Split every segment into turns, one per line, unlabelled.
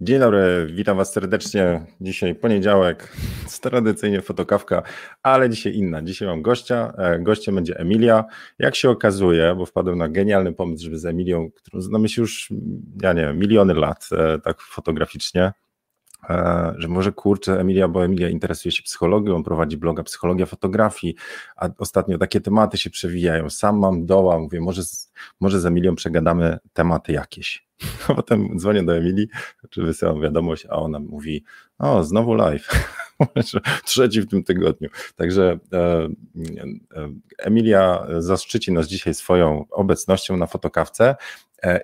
Dzień dobry, witam Was serdecznie. Dzisiaj poniedziałek, tradycyjnie fotokawka, ale dzisiaj inna. Dzisiaj mam gościa. E, gościem będzie Emilia. Jak się okazuje, bo wpadłem na genialny pomysł, żeby z Emilią, którą znamy się już, ja nie wiem, miliony lat, e, tak fotograficznie, że może kurczę Emilia, bo Emilia interesuje się psychologią, prowadzi bloga Psychologia Fotografii, a ostatnio takie tematy się przewijają. Sam mam doła, mówię, może z, może z Emilią przegadamy tematy jakieś. A potem dzwonię do Emilii, czy wysyłam wiadomość, a ona mówi, o, znowu live. Trzeci w tym tygodniu. Także e, e, Emilia zaszczyci nas dzisiaj swoją obecnością na fotokawce e,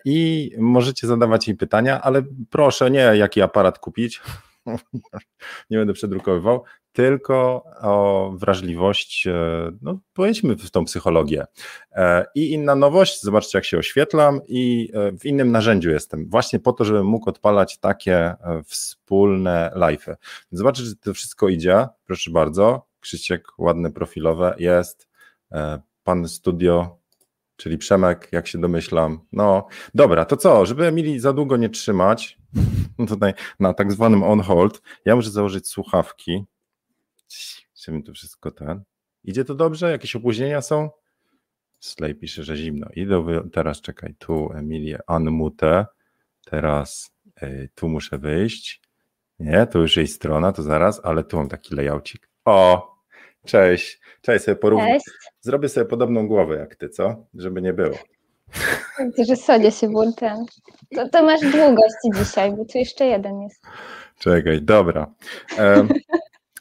i możecie zadawać jej pytania, ale proszę nie jaki aparat kupić, nie będę przedrukowywał, tylko o wrażliwość, e, no powiedzmy w tą psychologię. E, I inna nowość, zobaczcie jak się oświetlam i e, w innym narzędziu jestem, właśnie po to, żebym mógł odpalać takie wspólne live'y. Zobaczcie, że to wszystko idzie, proszę bardzo, Krzysiek, ładne profilowe, jest, pan studio, czyli Przemek, jak się domyślam. No, dobra, to co, żeby Emilii za długo nie trzymać, tutaj na tak zwanym on hold, ja muszę założyć słuchawki, Chcemy tu wszystko ten. Idzie to dobrze? Jakieś opóźnienia są? Slay pisze, że zimno. Idę teraz, czekaj, tu Emilię unmute. Teraz y, tu muszę wyjść. Nie, to już jej strona, to zaraz, ale tu mam taki layoutik. O, cześć. Cześć, sobie porównam. Zrobię sobie podobną głowę jak ty, co? Żeby nie było.
Że Sonia się włączyła. To, to masz długości dzisiaj, bo tu jeszcze jeden jest.
Czekaj, dobra. Um,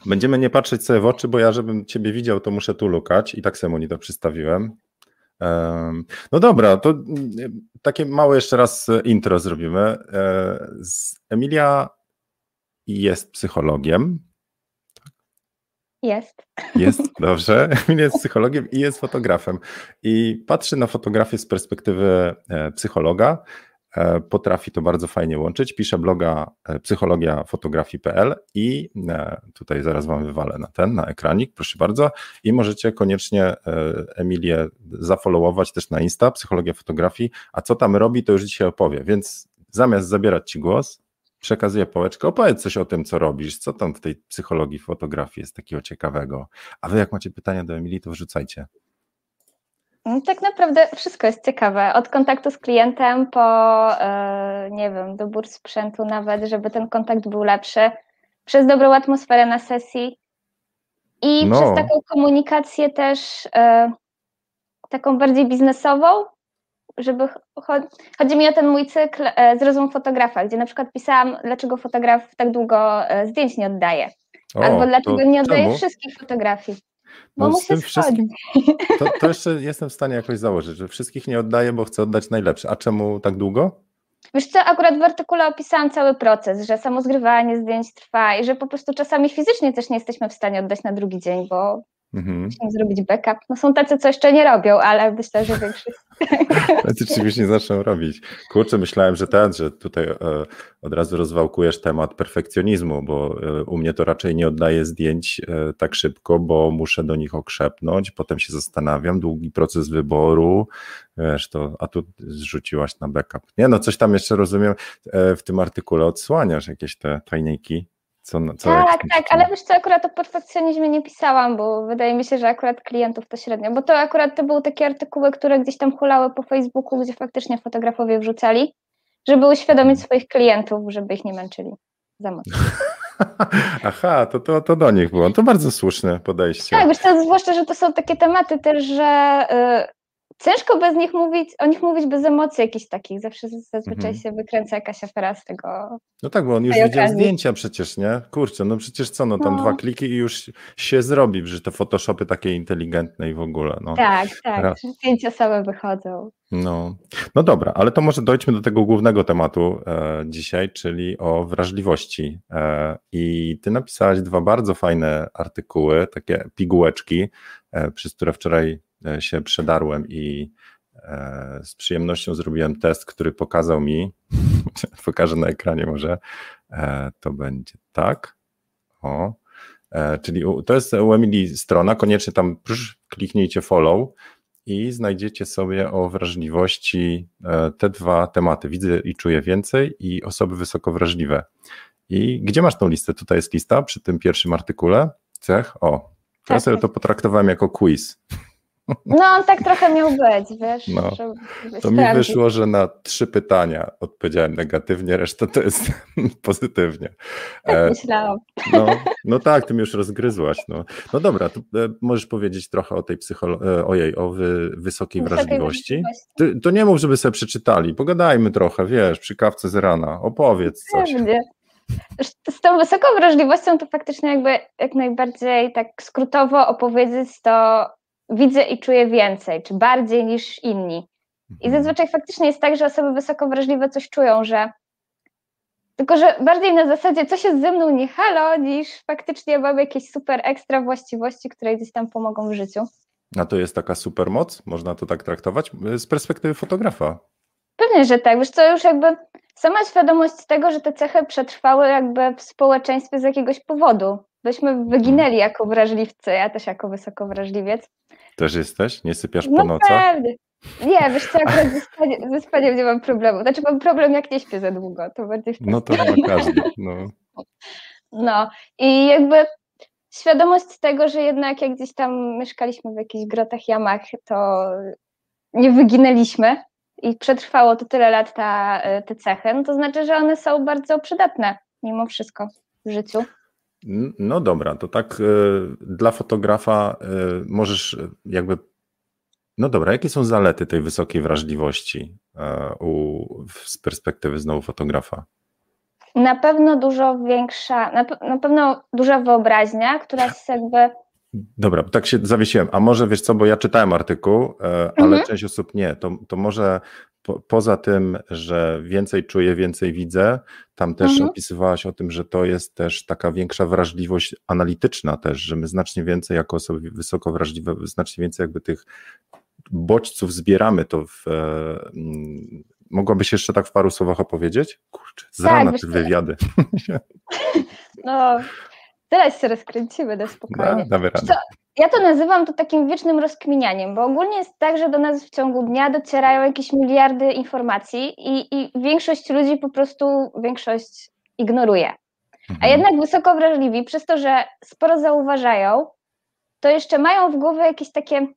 Będziemy nie patrzeć sobie w oczy, bo ja, żebym ciebie widział, to muszę tu lukać i tak samo to przystawiłem. No dobra, to takie małe jeszcze raz intro zrobimy. E, Emilia jest psychologiem.
Jest.
Jest, dobrze. Jest psychologiem i jest fotografem. I patrzy na fotografię z perspektywy e, psychologa E, potrafi to bardzo fajnie łączyć. Pisze bloga e, psychologiafotografii.pl i tutaj zaraz Wam wywalę na ten, na ekranik, proszę bardzo. I możecie koniecznie Emilię zafollowować też na Insta, Psychologia Fotografii. A co tam robi, to już dzisiaj opowie. Więc zamiast zabierać Ci głos, przekazuję pałeczkę, opowiedz coś o tym, co robisz, co tam w tej psychologii fotografii jest takiego ciekawego. A Wy jak macie pytania do Emilii, to wrzucajcie.
No, tak naprawdę wszystko jest ciekawe. Od kontaktu z klientem po, e, nie wiem, dobór sprzętu nawet, żeby ten kontakt był lepszy, przez dobrą atmosferę na sesji i no. przez taką komunikację też e, taką bardziej biznesową, żeby chodzi mi o ten mój cykl e, Zrozum fotografa, gdzie na przykład pisałam, dlaczego fotograf tak długo zdjęć nie oddaje, o, albo dlaczego nie oddaje czemu? wszystkich fotografii. Bo no, tym wszystkim,
to, to, jeszcze jestem w stanie jakoś założyć, że wszystkich nie oddaję, bo chcę oddać najlepsze. A czemu tak długo?
Wiesz co, akurat w artykule opisałam cały proces, że samo zgrywanie zdjęć trwa i że po prostu czasami fizycznie też nie jesteśmy w stanie oddać na drugi dzień, bo Mhm. Zrobić backup. No są tacy, co jeszcze nie robią, ale myślę, że większość.
Tacy czegoś nie zaczną robić. Kurczę, myślałem, że ten, że tutaj e, od razu rozwałkujesz temat perfekcjonizmu, bo e, u mnie to raczej nie oddaję zdjęć e, tak szybko, bo muszę do nich okrzepnąć, potem się zastanawiam, długi proces wyboru, wiesz, to, a tu zrzuciłaś na backup. Nie no, coś tam jeszcze rozumiem, w tym artykule odsłaniasz jakieś te tajniki.
Co, co tak, tak, ale wiesz co, akurat o perfekcjonizmie nie pisałam, bo wydaje mi się, że akurat klientów to średnio, bo to akurat to były takie artykuły, które gdzieś tam hulały po Facebooku, gdzie faktycznie fotografowie wrzucali, żeby uświadomić hmm. swoich klientów, żeby ich nie męczyli za mocno.
Aha, to, to, to do nich było. To bardzo słuszne podejście.
Tak, wiesz co, zwłaszcza, że to są takie tematy też, że y, ciężko bez nich mówić, o nich mówić bez emocji jakichś takich. Zawsze zazwyczaj mhm. się wykręca jakaś afera z tego.
No tak, bo on już widział zdjęcia przecież, nie? Kurczę, no przecież co, no tam no. dwa kliki i już się zrobi, że te Photoshopy takie inteligentne i w ogóle. No.
Tak, tak, zdjęcia same wychodzą.
No. no dobra, ale to może dojdźmy do tego głównego tematu e, dzisiaj, czyli o wrażliwości. E, I ty napisałaś dwa bardzo fajne artykuły, takie pigułeczki, e, przez które wczoraj się przedarłem i e, z przyjemnością zrobiłem test, który pokazał mi, pokażę na ekranie może, e, to będzie tak, o, czyli to jest u Emily strona, koniecznie tam kliknijcie follow i znajdziecie sobie o wrażliwości e, te dwa tematy. Widzę i czuję więcej i osoby wysoko wrażliwe. I gdzie masz tą listę? Tutaj jest lista przy tym pierwszym artykule. Cech? O, ja tak, sobie to potraktowałem jako quiz.
No, on tak trochę miał być, wiesz.
No, to mi wyszło, że na trzy pytania odpowiedziałem negatywnie, reszta to jest pozytywnie.
Tak e, myślałam.
No, no tak, ty mi już rozgryzłaś. No, no dobra, to e, możesz powiedzieć trochę o tej psychologii, e, ojej, o wy, wysokiej, wrażliwości. wrażliwości. Ty, to nie mów, żeby sobie przeczytali, pogadajmy trochę, wiesz, przy kawce z rana, opowiedz coś. Pewnie.
Z tą wysoką wrażliwością to faktycznie jakby jak najbardziej tak skrótowo opowiedzieć to widzę i czuję więcej, czy bardziej niż inni. I mhm. zazwyczaj faktycznie jest tak, że osoby wysoko wrażliwe coś czują, że tylko, że bardziej na zasadzie coś jest ze mną nie halo, niż faktycznie mam jakieś super ekstra właściwości, które gdzieś tam pomogą w życiu.
A to jest taka super moc? Można to tak traktować z perspektywy fotografa?
Pewnie, że tak. Wiesz co, już jakby sama świadomość tego, że te cechy przetrwały jakby w społeczeństwie z jakiegoś powodu. Byśmy wyginęli jako wrażliwcy, ja też jako wysoko wrażliwiec.
Też jesteś? Nie sypiasz no po nocach?
Pewnie. Nie, wiesz co, akurat ze spaniem, ze spaniem nie mam problemu. Znaczy mam problem, jak nie śpię za długo, to bardziej
No to chyba każdy, no.
No i jakby świadomość tego, że jednak jak gdzieś tam mieszkaliśmy w jakichś grotach, jamach, to nie wyginęliśmy i przetrwało to tyle lat ta, te cechy, no to znaczy, że one są bardzo przydatne mimo wszystko w życiu.
No dobra, to tak y, dla fotografa y, możesz jakby. No dobra, jakie są zalety tej wysokiej wrażliwości u, z perspektywy znowu fotografa?
Na pewno dużo większa, na, na pewno duża wyobraźnia, która jest jakby.
Dobra, tak się zawiesiłem. A może wiesz co, bo ja czytałem artykuł, ale mhm. część osób nie. To, to może po, poza tym, że więcej czuję, więcej widzę, tam też mhm. opisywałaś o tym, że to jest też taka większa wrażliwość analityczna też, że my znacznie więcej jako osoby wysoko wrażliwe, znacznie więcej jakby tych bodźców zbieramy to w, e, mm, Mogłabyś jeszcze tak w paru słowach opowiedzieć? Kurczę, z tak, rana te wywiady.
No, teraz się rozkręcimy na spokojnie. No,
damy radę.
Ja to nazywam to takim wiecznym rozkminianiem, bo ogólnie jest tak, że do nas w ciągu dnia docierają jakieś miliardy informacji i, i większość ludzi po prostu większość ignoruje. Mhm. A jednak wysoko wrażliwi, przez to, że sporo zauważają, to jeszcze mają w głowie jakieś takie.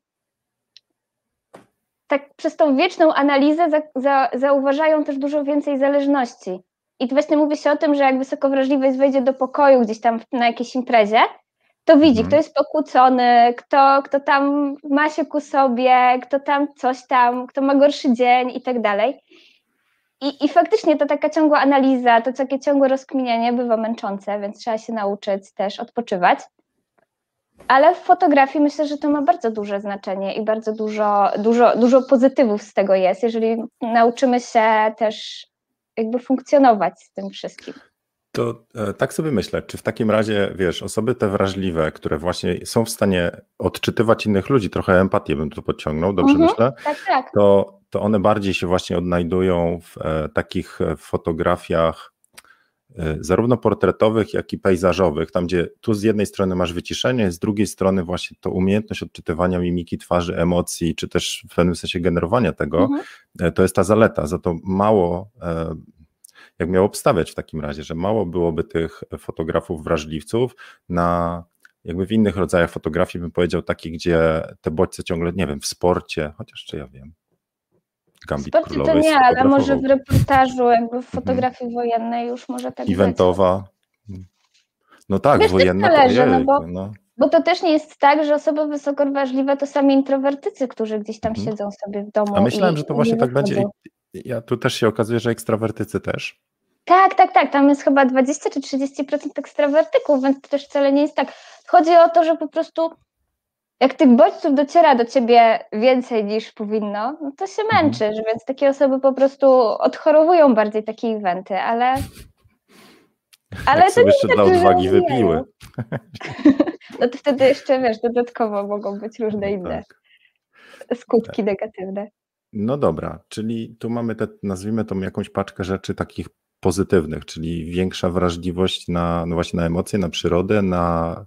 Tak, przez tą wieczną analizę za, za, zauważają też dużo więcej zależności. I właśnie mówi się o tym, że jak wysoko wrażliwość wejdzie do pokoju gdzieś tam na jakiejś imprezie, to widzi, mhm. kto jest pokłócony, kto, kto tam ma się ku sobie, kto tam coś tam, kto ma gorszy dzień i tak dalej. I, I faktycznie to taka ciągła analiza, to takie ciągłe rozkminianie bywa męczące, więc trzeba się nauczyć też odpoczywać. Ale w fotografii myślę, że to ma bardzo duże znaczenie i bardzo dużo, dużo, dużo pozytywów z tego jest, jeżeli nauczymy się też jakby funkcjonować z tym wszystkim.
To e, tak sobie myślę, czy w takim razie, wiesz, osoby te wrażliwe, które właśnie są w stanie odczytywać innych ludzi, trochę empatię bym tu podciągnął, dobrze mhm, myślę?
Tak, tak.
To, to one bardziej się właśnie odnajdują w e, takich e, fotografiach zarówno portretowych, jak i pejzażowych, tam gdzie tu z jednej strony masz wyciszenie, z drugiej strony właśnie to umiejętność odczytywania mimiki twarzy, emocji, czy też w pewnym sensie generowania tego, mhm. E, to jest ta zaleta, za to mało e, jak miał obstawiać w takim razie, że mało byłoby tych fotografów wrażliwców na jakby w innych rodzajach fotografii bym powiedział takich, gdzie te bodźce ciągle, nie wiem, w sporcie, chociaż czy ja wiem.
Gambit w sporcie to nie, ale może w reportażu, jakby w mhm. fotografii mhm. wojennej już może tak
Eventowa. Być. No tak, Wiesz, wojenna
zależy, to no bo, no. bo to też nie jest tak, że osoby wysoko wrażliwe to sami introwertycy, którzy gdzieś tam mhm. siedzą sobie w domu.
A myślałem, że to właśnie tak będzie. Ja tu też się okazuje, że ekstrawertycy też.
Tak, tak, tak. Tam jest chyba 20 czy 30% ekstrawertyków, więc to też wcale nie jest tak. Chodzi o to, że po prostu jak tych bodźców dociera do ciebie więcej niż powinno, no to się mhm. męczysz, mhm. więc takie osoby po prostu odchorowują bardziej takie eventy, ale.
Ale jak to sobie jeszcze dla odwagi wypiły.
No to wtedy jeszcze wiesz, dodatkowo mogą być różne no inne tak. skutki tak. negatywne.
No dobra, czyli tu mamy te, nazwijmy tą jakąś paczkę rzeczy takich pozytywnych, czyli większa wrażliwość na, no właśnie na emocje, na przyrodę, na,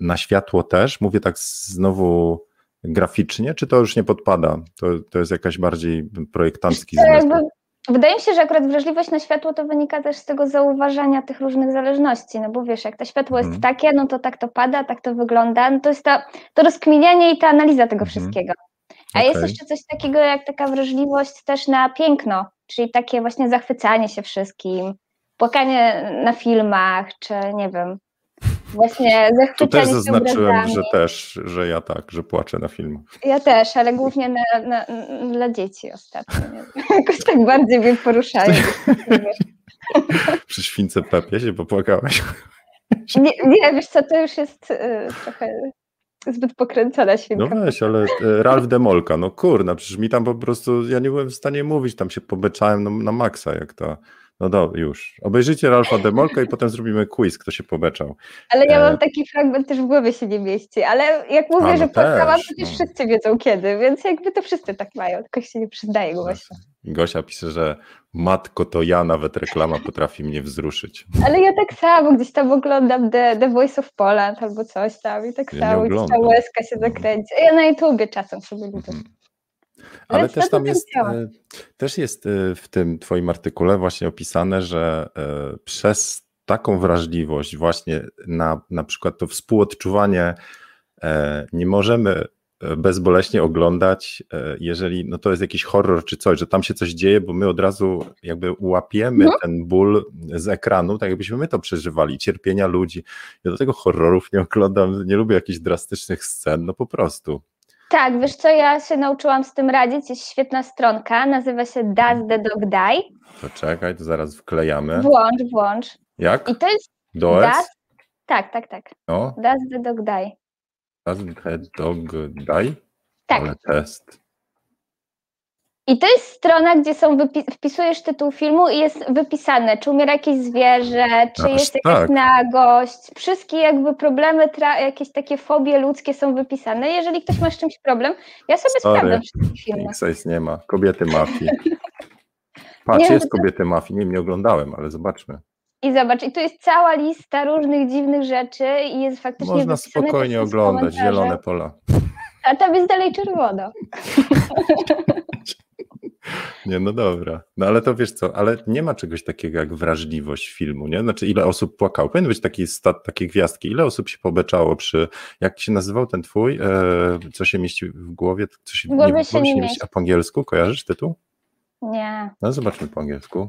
na światło też. Mówię tak znowu graficznie, czy to już nie podpada? To, to jest jakaś bardziej projektancki zmysł?
Wydaje mi się, że akurat wrażliwość na światło to wynika też z tego zauważania tych różnych zależności, no bo wiesz, jak to światło jest mhm. takie, no to tak to pada, tak to wygląda, no to jest to, to rozkminianie i ta analiza tego mhm. wszystkiego. A okay. jest jeszcze coś takiego jak taka wrażliwość też na piękno, czyli takie właśnie zachwycanie się wszystkim, płakanie na filmach, czy nie wiem, właśnie zachwycanie
Tu też zaznaczyłem, że też, że ja tak, że płaczę na filmach.
Ja też, ale głównie na, na, dla dzieci ostatnio. Jakoś tak bardziej mnie poruszają.
Przy śwince Pepie się popłakałeś?
Nie, nie, wiesz co, to już jest y, trochę zbyt pokręcona świnka.
No weź, ale e, Ralf Demolka, no kurna, przecież mi tam po prostu, ja nie byłem w stanie mówić, tam się pobeczałem na, na maksa, jak to no do, już. Obejrzyjcie Ralfa Demolka i potem zrobimy quiz, kto się pobeczał.
Ale ja mam e, taki fragment, też w głowie się nie mieści, ale jak mówię, A, no że płakałam, to już no. wszyscy wiedzą kiedy, więc jakby to wszyscy tak mają, tylko się nie przyznaje głośno.
Gosia pisze, że matko to ja, nawet reklama potrafi mnie wzruszyć.
Ale ja tak samo gdzieś tam oglądam The, The Voice of Poland albo coś tam i tak ja samo gdzieś ta łezka się zakręci. Ja na YouTubie czasem sobie lubię. Mhm.
Ale, też tam jest, e, też jest e, w tym Twoim artykule właśnie opisane, że e, przez taką wrażliwość, właśnie na, na przykład to współodczuwanie, nie możemy bezboleśnie oglądać, jeżeli no to jest jakiś horror czy coś, że tam się coś dzieje, bo my od razu jakby łapiemy no. ten ból z ekranu, tak jakbyśmy my to przeżywali, cierpienia ludzi. Ja do tego horrorów nie oglądam, nie lubię jakichś drastycznych scen, no po prostu.
Tak, wiesz co, ja się nauczyłam z tym radzić, jest świetna stronka, nazywa się Does the Dog Die?
To czekaj, to zaraz wklejamy.
Włącz, włącz.
Jak?
I to jest
Does?
Does? Tak, tak, tak. No. Does the Dog Die?
Does the Dog Die?
Tak.
Ale test.
I to jest strona, gdzie są wpisujesz tytuł filmu i jest wypisane, czy umiera jakieś zwierzę, czy Aż jest jakaś tak. nagość. Wszystkie jakby problemy, jakieś takie fobie ludzkie są wypisane. Jeżeli ktoś ma z czymś problem, ja sobie Sorry. sprawdzam wszystkie filmy.
Nie ma. Kobiety mafii. Patrz, nie, jest to... kobiety mafii. Nie, nie oglądałem, ale zobaczmy.
I zobacz, i tu jest cała lista różnych dziwnych rzeczy i jest faktycznie
Można spokojnie oglądać, zielone pola.
A tam jest dalej czerwono.
Nie, no dobra. No ale to wiesz co, ale nie ma czegoś takiego jak wrażliwość filmu, nie? Znaczy ile osób płakało? Powinny być takie, stat, takie gwiazdki. Ile osób się pobeczało przy, jak się nazywał ten twój, e, co się mieści w głowie? Co się,
głowie nie, się nie,
nie mieści. A po angielsku kojarzysz tytuł?
Nie.
No zobaczmy po angielsku.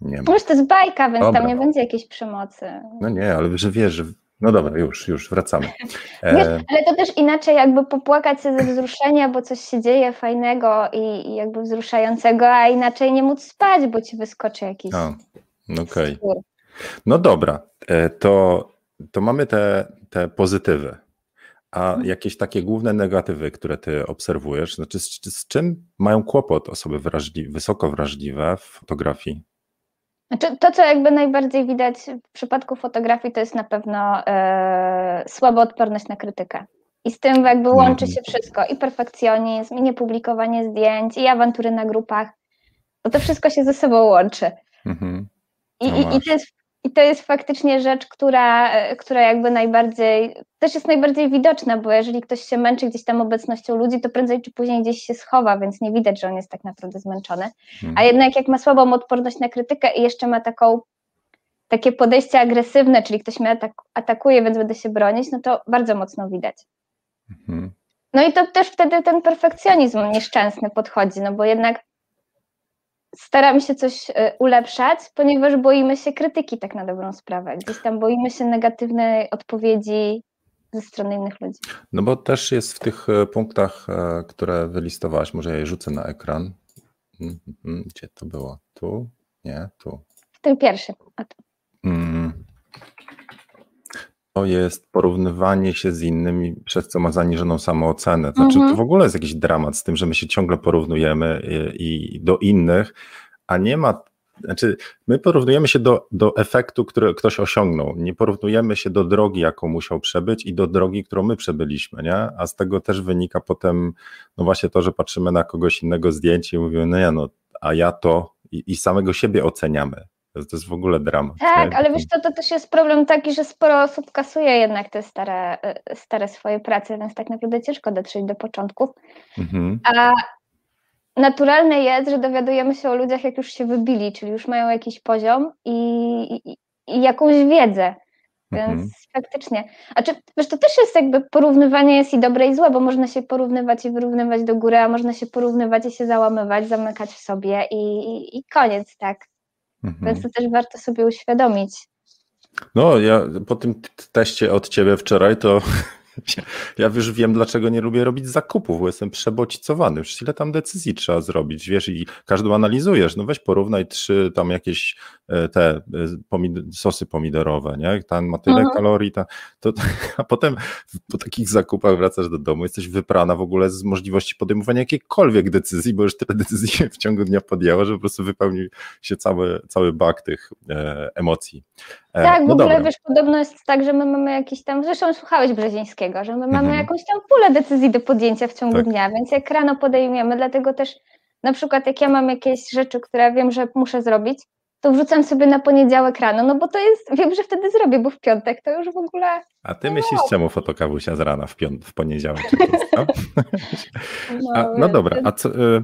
Nie ma. Może to jest bajka, więc Dobra. tam nie będzie jakiejś przemocy.
No nie, ale że wiesz, że no dobra, już, już wracamy.
Wiesz, e, ale to też inaczej jakby popłakać się ze wzruszenia, bo coś się dzieje fajnego i, i jakby wzruszającego, a inaczej nie móc spać, bo ci wyskoczy jakiś.
Okej. Okay. No dobra, e, to, to mamy te, te pozytywy. A mhm. jakieś takie główne negatywy, które ty obserwujesz, znaczy z, z czym mają kłopot osoby wrażli, wysoko wrażliwe w fotografii?
Znaczy, to, co jakby najbardziej widać w przypadku fotografii, to jest na pewno e, słaba odporność na krytykę. I z tym jakby łączy się wszystko, i perfekcjonizm, i niepublikowanie zdjęć, i awantury na grupach, bo to wszystko się ze sobą łączy. Mhm. I, no i, I, to jest i to jest faktycznie rzecz, która, e, która jakby najbardziej, też jest najbardziej widoczna, bo jeżeli ktoś się męczy gdzieś tam obecnością ludzi, to prędzej czy później gdzieś się schowa, więc nie widać, że on jest tak naprawdę zmęczony. Hmm. A jednak jak ma słabą odporność na krytykę i jeszcze ma taką, takie podejście agresywne, czyli ktoś mnie atak atakuje, więc będę się bronić, no to bardzo mocno widać. Hmm. No i to też wtedy ten perfekcjonizm nieszczęsny podchodzi, no bo jednak staramy się coś e, ulepszać, ponieważ boimy się krytyki tak na dobrą sprawę. Gdzieś tam boimy się negatywnej odpowiedzi ze strony innych ludzi.
No bo też jest w tych e, punktach, e, które wylistowałaś, może ja je rzucę na ekran. Mhm, mhm, gdzie to było? Tu? Nie, tu.
W tym pierwszym. Mm
to jest porównywanie się z innymi, przez co ma zaniżoną samoocenę. Znaczy, mhm. to w ogóle jest jakiś dramat z tym, że my się ciągle porównujemy i, i do innych, a nie ma. Znaczy, my porównujemy się do, do efektu, który ktoś osiągnął. Nie porównujemy się do drogi, jaką musiał przebyć i do drogi, którą my przebyliśmy, nie? A z tego też wynika potem, no właśnie to, że patrzymy na kogoś innego zdjęcie i mówimy, no ja, no, a ja to i, i samego siebie oceniamy To jest w ogóle dramat.
Tak, nie? ale wiesz, to, to też jest problem taki, że sporo osób kasuje jednak te stare, y, stare swoje prace, więc tak naprawdę ciężko dotrzeć do początków. Mhm. A naturalne jest, że dowiadujemy się o ludziach, jak już się wybili, czyli już mają jakiś poziom i, i, i jakąś wiedzę. Więc mhm. faktycznie. A czy wiesz, to też jest jakby porównywanie jest i dobre i złe, bo można się porównywać i wyrównywać do góry, a można się porównywać i się załamywać, zamykać w sobie i, i, i koniec, tak. Mhm. Więc to też warto sobie uświadomić.
No, ja po tym teście od ciebie wczoraj to Ja już wiem, dlaczego nie lubię robić zakupów, bo jestem przebodźcowany. Przecież ile tam decyzji trzeba zrobić, wiesz, i każdą analizujesz. No weź porównaj trzy tam jakieś e, te e, pomid sosy pomidorowe, nie? Tam ma tyle mhm. kalorii, ta, to, a potem po takich zakupach wracasz do domu, jesteś wyprana w ogóle z możliwości podejmowania jakiejkolwiek decyzji, bo już tyle decyzji się w ciągu dnia podjęła, że po prostu wypełnił się cały, cały bak tych e, emocji.
E, tak, w no ogóle dobra. wiesz, podobno jest tak, że my mamy jakiś tam, zresztą słuchałeś Brzezińskiego, że my mhm. mamy jakąś tam pulę decyzji do podjęcia w ciągu tak. dnia, więc jak rano podejmiemy, dlatego też na przykład jak ja mam jakieś rzeczy, które wiem, że muszę zrobić, to wrzucam sobie na poniedziałek rano, no bo to jest, wiem, że wtedy zrobię, bo w piątek to już w ogóle...
A ty no. myślisz, czemu fotokawusia z rana w, piąt, w poniedziałek? no? no, a, no dobra, a co, y,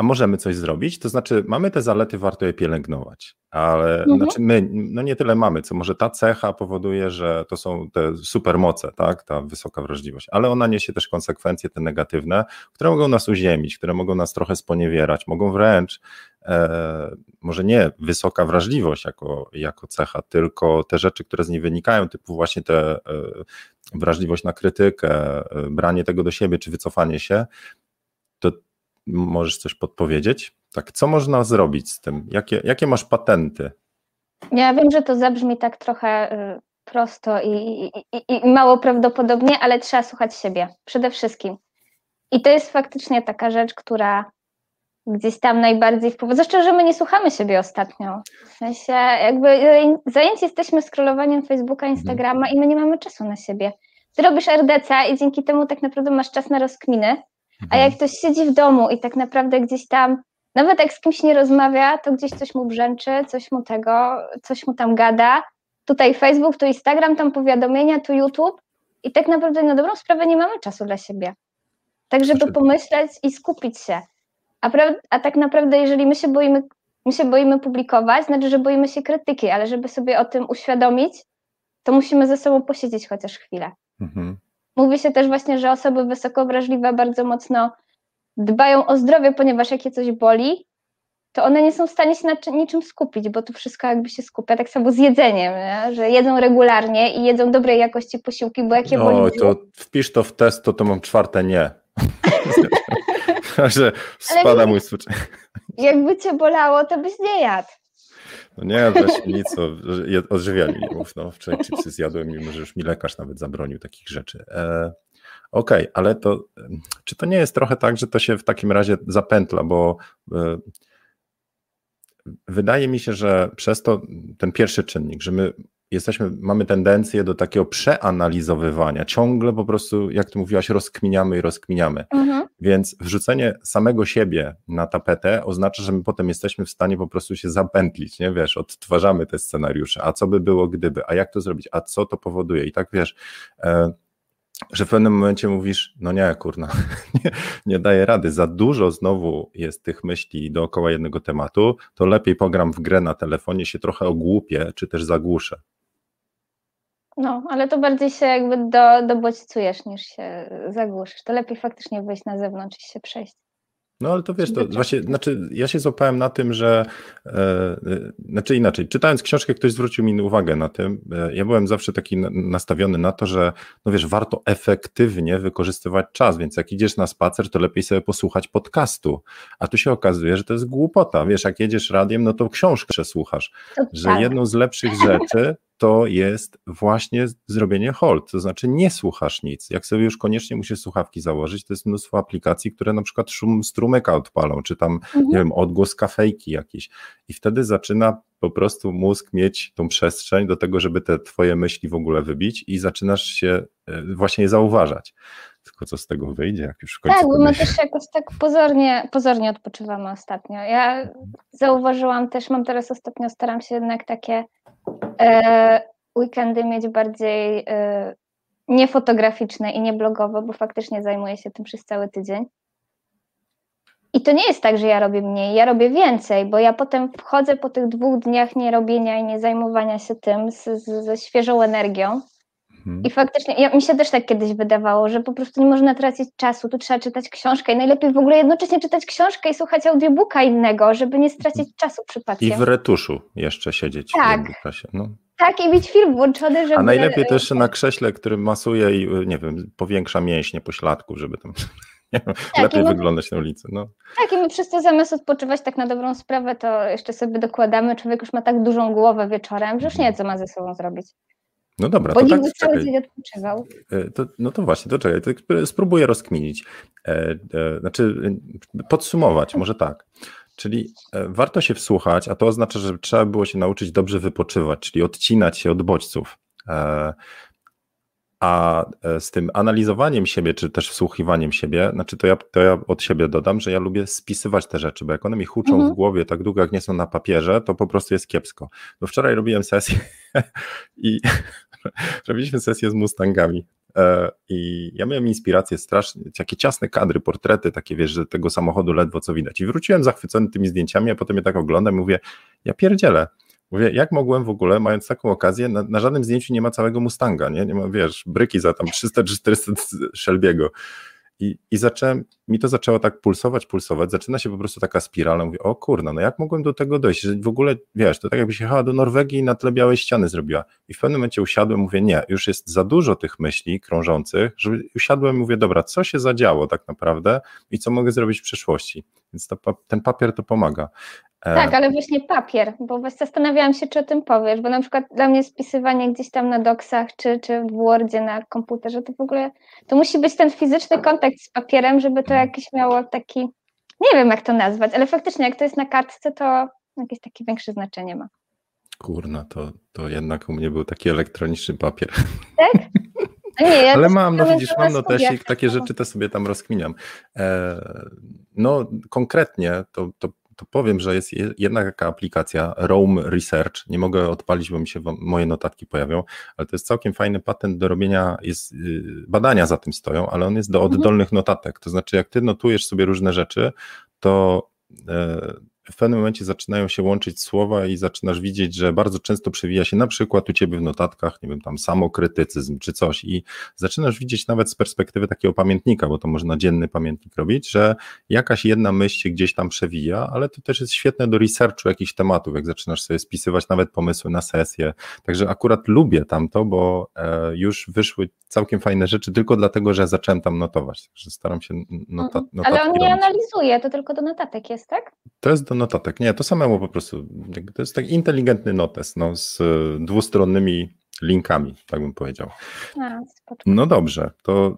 a możemy coś zrobić? To znaczy, mamy te zalety, warto je pielęgnować, ale mhm. znaczy my, no nie tyle mamy, co może ta cecha powoduje, że to są te supermoce, tak, ta wysoka wrażliwość, ale ona niesie też konsekwencje te negatywne, które mogą nas uziemić, które mogą nas trochę sponiewierać, mogą wręcz, e, może nie wysoka wrażliwość jako, jako cecha, tylko te rzeczy, które z niej wynikają, typu właśnie te e, wrażliwość na krytykę, e, branie tego do siebie, czy wycofanie się, Możesz coś podpowiedzieć? Tak, co można zrobić z tym? Jakie, jakie masz patenty?
Ja wiem, że to zabrzmi tak trochę y, prosto i, i, i, mało prawdopodobnie, ale trzeba słuchać siebie przede wszystkim. I to jest faktycznie taka rzecz, która gdzieś tam najbardziej wpływa. Zresztą, że my nie słuchamy siebie ostatnio. W sensie, jakby zajęci jesteśmy scrollowaniem Facebooka, mhm. Instagrama i my nie mamy czasu na siebie. Ty robisz RDC i dzięki temu tak naprawdę masz czas na rozkminy, a jak ktoś siedzi w domu i tak naprawdę gdzieś tam, nawet jak z kimś nie rozmawia, to gdzieś coś mu brzęczy, coś mu tego, coś mu tam gada. Tutaj Facebook, tu Instagram, tam powiadomienia, tu YouTube. I tak naprawdę na dobrą sprawę nie mamy czasu dla siebie. Tak, żeby pomyśleć i skupić się. A, a tak naprawdę, jeżeli my się boimy, my się boimy publikować, znaczy, że boimy się krytyki, ale żeby sobie o tym uświadomić, to musimy ze sobą posiedzieć chociaż chwilę. Mhm. Mówi się też właśnie, że osoby wysoko wrażliwe bardzo mocno dbają o zdrowie, ponieważ jak je coś boli, to one nie są w stanie się na niczym skupić, bo to wszystko jakby się skupia, tak samo z jedzeniem, nie? że jedzą regularnie i jedzą dobrej jakości posiłki, bo jakie boli...
O, to wpisz to w test, to to mam czwarte nie. że spada mój współczynnik.
Jakby cię bolało, to byś nie jadł.
No nie, weź nic o odżywianiu nie mów. No, wczoraj chipsy zjadłem, mimo że już mi lekarz nawet zabronił takich rzeczy. E, Okej, okay, ale to czy to nie jest trochę tak, że to się w takim razie zapętla, bo e, wydaje mi się, że przez to ten pierwszy czynnik, że my jesteśmy, mamy tendencję do takiego przeanalizowywania. Ciągle po prostu, jak ty mówiłaś, rozkminiamy i rozkminiamy. Mhm. Więc wrzucenie samego siebie na tapetę oznacza, że my potem jesteśmy w stanie po prostu się zapętlić, nie wiesz, odtwarzamy te scenariusze, a co by było gdyby, a jak to zrobić, a co to powoduje i tak wiesz, e, że w pewnym momencie mówisz, no nie, kurna, nie, nie daję rady, za dużo znowu jest tych myśli dookoła jednego tematu, to lepiej pogram w grę na telefonie, się trochę ogłupię, czy też zagłuszę.
No, ale to bardziej się jakby do, dobodźcujesz niż się zagłuszysz. To lepiej faktycznie wyjść na zewnątrz i się przejść.
No ale to wiesz, to właśnie, znaczy ja się złapałem na tym, że, e, e, znaczy inaczej, czytając książkę ktoś zwrócił mi uwagę na tym, e, ja byłem zawsze taki nastawiony na to, że no wiesz, warto efektywnie wykorzystywać czas, więc jak idziesz na spacer, to lepiej sobie posłuchać podcastu, a tu się okazuje, że to jest głupota, wiesz, jak jedziesz radiem, no to książkę przesłuchasz, że tak. jedną z lepszych rzeczy to jest właśnie zrobienie hold, to znaczy nie słuchasz nic. Jak sobie już koniecznie musisz słuchawki założyć, to jest mnóstwo aplikacji, które na przykład szum strumyka odpalą, czy tam, mhm. nie wiem, odgłos kafejki jakiś. I wtedy zaczyna po prostu mózg mieć tą przestrzeń do tego, żeby te twoje myśli w ogóle wybić i zaczynasz się e, właśnie je zauważać. Tylko co z tego wyjdzie, jak już w
końcu... Tak, bo my też jakoś tak pozornie, pozornie odpoczywamy ostatnio. Ja zauważyłam też, mam teraz ostatnio, staram się jednak takie e, weekendy mieć bardziej e, niefotograficzne i nieblogowe, bo faktycznie zajmuję się tym przez cały tydzień. I to nie jest tak, że ja robię mniej, ja robię więcej, bo ja potem wchodzę po tych dwóch dniach nierobienia i nie zajmowania się tym z, z, ze świeżą energią. Mhm. I faktycznie, ja, mi się też tak kiedyś wydawało, że po prostu nie można tracić czasu, tu trzeba czytać książkę i najlepiej w ogóle jednocześnie czytać książkę i słuchać audiobooka innego, żeby nie stracić czasu przypadkiem.
I w retuszu jeszcze siedzieć.
Tak. No. Tak, i mieć film włączony, żeby...
A najlepiej też na krześle, który masuje i, nie wiem, powiększa mięśnie pośladku, żeby tam tak, lepiej my, wyglądać na ulicy. No.
Tak, i my przez to zamiast odpoczywać tak na dobrą sprawę, to jeszcze sobie dokładamy, człowiek już ma tak dużą głowę wieczorem, że już nie wie, co ma ze sobą zrobić.
No dobra,
Bo to tak, cały dzień odpoczywał.
E, to, no to właśnie, to czekaj, to spróbuję rozkminić. E, e, znaczy, podsumować, może tak. Czyli e, warto się wsłuchać, a to oznacza, że trzeba było się nauczyć dobrze wypoczywać, czyli odcinać się od bodźców. E, a e, z tym analizowaniem siebie, czy też wsłuchiwaniem siebie, znaczy to ja, to ja od siebie dodam, że ja lubię spisywać te rzeczy, bo jak one mi huczą mhm. w głowie tak długo, jak nie są na papierze, to po prostu jest kiepsko. Bo wczoraj robiłem sesję i robiliśmy sesję z Mustangami. E, I ja miałem inspirację strasznie, takie ciasne kadry, portrety, takie wiesz, że tego samochodu ledwo co widać. I wróciłem zachwycony tymi zdjęciami, a potem je tak oglądam i mówię, ja pierdzielę, Mówię, jak mogłem w ogóle, mając taką okazję, na, na, żadnym zdjęciu nie ma całego Mustanga, nie? Nie ma, wiesz, bryki za tam 300-400 Shelby'ego. I, I zacząłem, mi to zaczęło tak pulsować, pulsować, zaczyna się po prostu taka spirala, mówię, o kurna, no jak mogłem do tego dojść, że w ogóle, wiesz, to tak jakbyś jechała do Norwegii i na tle białej ściany zrobiła. I w pewnym momencie usiadłem, mówię, nie, już jest za dużo tych myśli krążących, że usiadłem mówię, dobra, co się zadziało tak naprawdę i co mogę zrobić w przyszłości. Więc to, ten papier to pomaga.
E, tak, ale właśnie papier, bo zastanawiałam się, czy o tym powiesz, bo na przykład dla mnie spisywanie gdzieś tam na doksach, czy, czy w Wordzie na komputerze, to w ogóle, to musi być ten fizyczny kontakt z papierem, żeby to jakiś miało taki, nie wiem jak to nazwać, ale faktycznie jak to jest na kartce, to jakieś takie większe znaczenie ma.
Kurna, to, to jednak u mnie był taki elektroniczny papier.
Tak?
No nie, ja Ale mam, no widzisz, mam notesik, takie rzeczy to sobie tam rozkminiam. E, no konkretnie to, to to powiem, że jest jedna taka aplikacja Roam Research. Nie mogę odpalić, bo mi się moje notatki pojawią, ale to jest całkiem fajny patent do robienia, jest, y, badania za tym stoją, ale on jest do mhm. oddolnych notatek. To znaczy, jak ty notujesz sobie różne rzeczy, to e, w pewnym momencie zaczynają się łączyć słowa i zaczynasz widzieć, że bardzo często przewija się na przykład u ciebie w notatkach, nie wiem, tam samokrytycyzm czy coś i zaczynasz widzieć nawet z perspektywy takiego pamiętnika, bo to można dzienny pamiętnik robić, że jakaś jedna myśl się gdzieś tam przewija, ale to też jest świetne do researchu jakichś tematów, jak zaczynasz sobie spisywać nawet pomysły na sesję, także akurat lubię tamto, bo e, już wyszły całkiem fajne rzeczy tylko dlatego, że zacząłem tam notować, także staram się nota, mhm. notatki
Ale on nie robić. analizuje, to tylko do notatek jest, tak?
To jest do notatek. Nie, to samemu po prostu. To jest taki inteligentny notes no, z e, dwustronnymi linkami, tak bym powiedział. No dobrze, to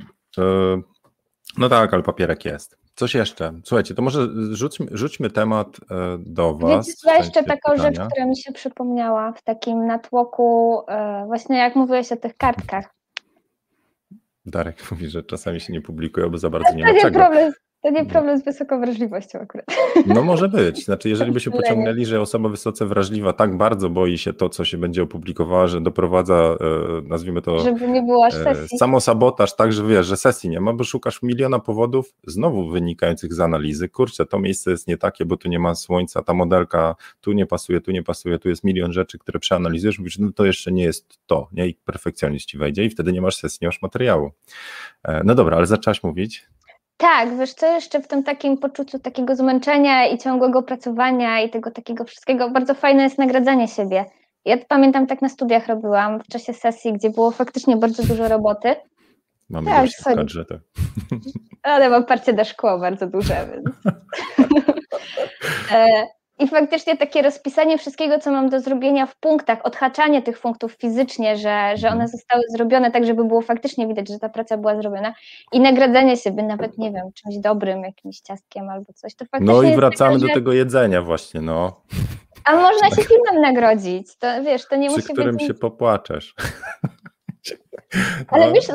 no tak, ale papierek jest. Coś jeszcze? Słuchajcie, to może rzućmy, rzućmy temat e, do Was.
Wiecie, ja jeszcze taką pytania. rzecz, która mi się przypomniała w takim natłoku, e, właśnie jak mówiłeś o tych kartkach.
Darek mówi, że czasami się nie publikuje, bo za bardzo nie ma
czego. Problem to nie problem z wysoką wrażliwością akurat.
No może być. Znaczy, jeżeli by się pociągnęli, że osoba wysoce wrażliwa tak bardzo boi się to, co się będzie opublikowała, że doprowadza, e, nazwijmy to,
żeby nie było aż e, sesji.
samosabotaż, tak, że wiesz, że sesji nie ma, bo szukasz miliona powodów, znowu wynikających z analizy. Kurczę, to miejsce jest nie takie, bo tu nie ma słońca, ta modelka tu nie pasuje, tu nie pasuje, tu jest milion rzeczy, które przeanalizujesz, mówisz, no to jeszcze nie jest to, nie? I perfekcjonizm ci wejdzie i wtedy nie masz sesji, nie masz materiału. E, no dobra, ale zaczęłaś mówić.
Tak, wiesz co, jeszcze w tym takim poczuciu takiego zmęczenia i ciągłego pracowania i tego takiego wszystkiego, bardzo fajne jest nagradzanie siebie. Ja pamiętam, tak na studiach robiłam w czasie sesji, gdzie było faktycznie bardzo dużo roboty.
Mamy tak, gości w kadrze, tak.
Ale mam parcie do szkło bardzo duże, więc... I faktycznie takie rozpisanie wszystkiego, co mam do zrobienia w punktach, odhaczanie tych punktów fizycznie, że, że one mhm. zostały zrobione tak, żeby było faktycznie widać, że ta praca była zrobiona i nagradzanie sobie nawet, nie wiem, czymś dobrym, jakimś ciastkiem albo coś. To faktycznie
no i wracamy do tego jedzenia właśnie, no.
A można się filmem nagrodzić, to wiesz, to nie
Przy
musi
którym być... się popłaczesz.
Ale no. wiesz,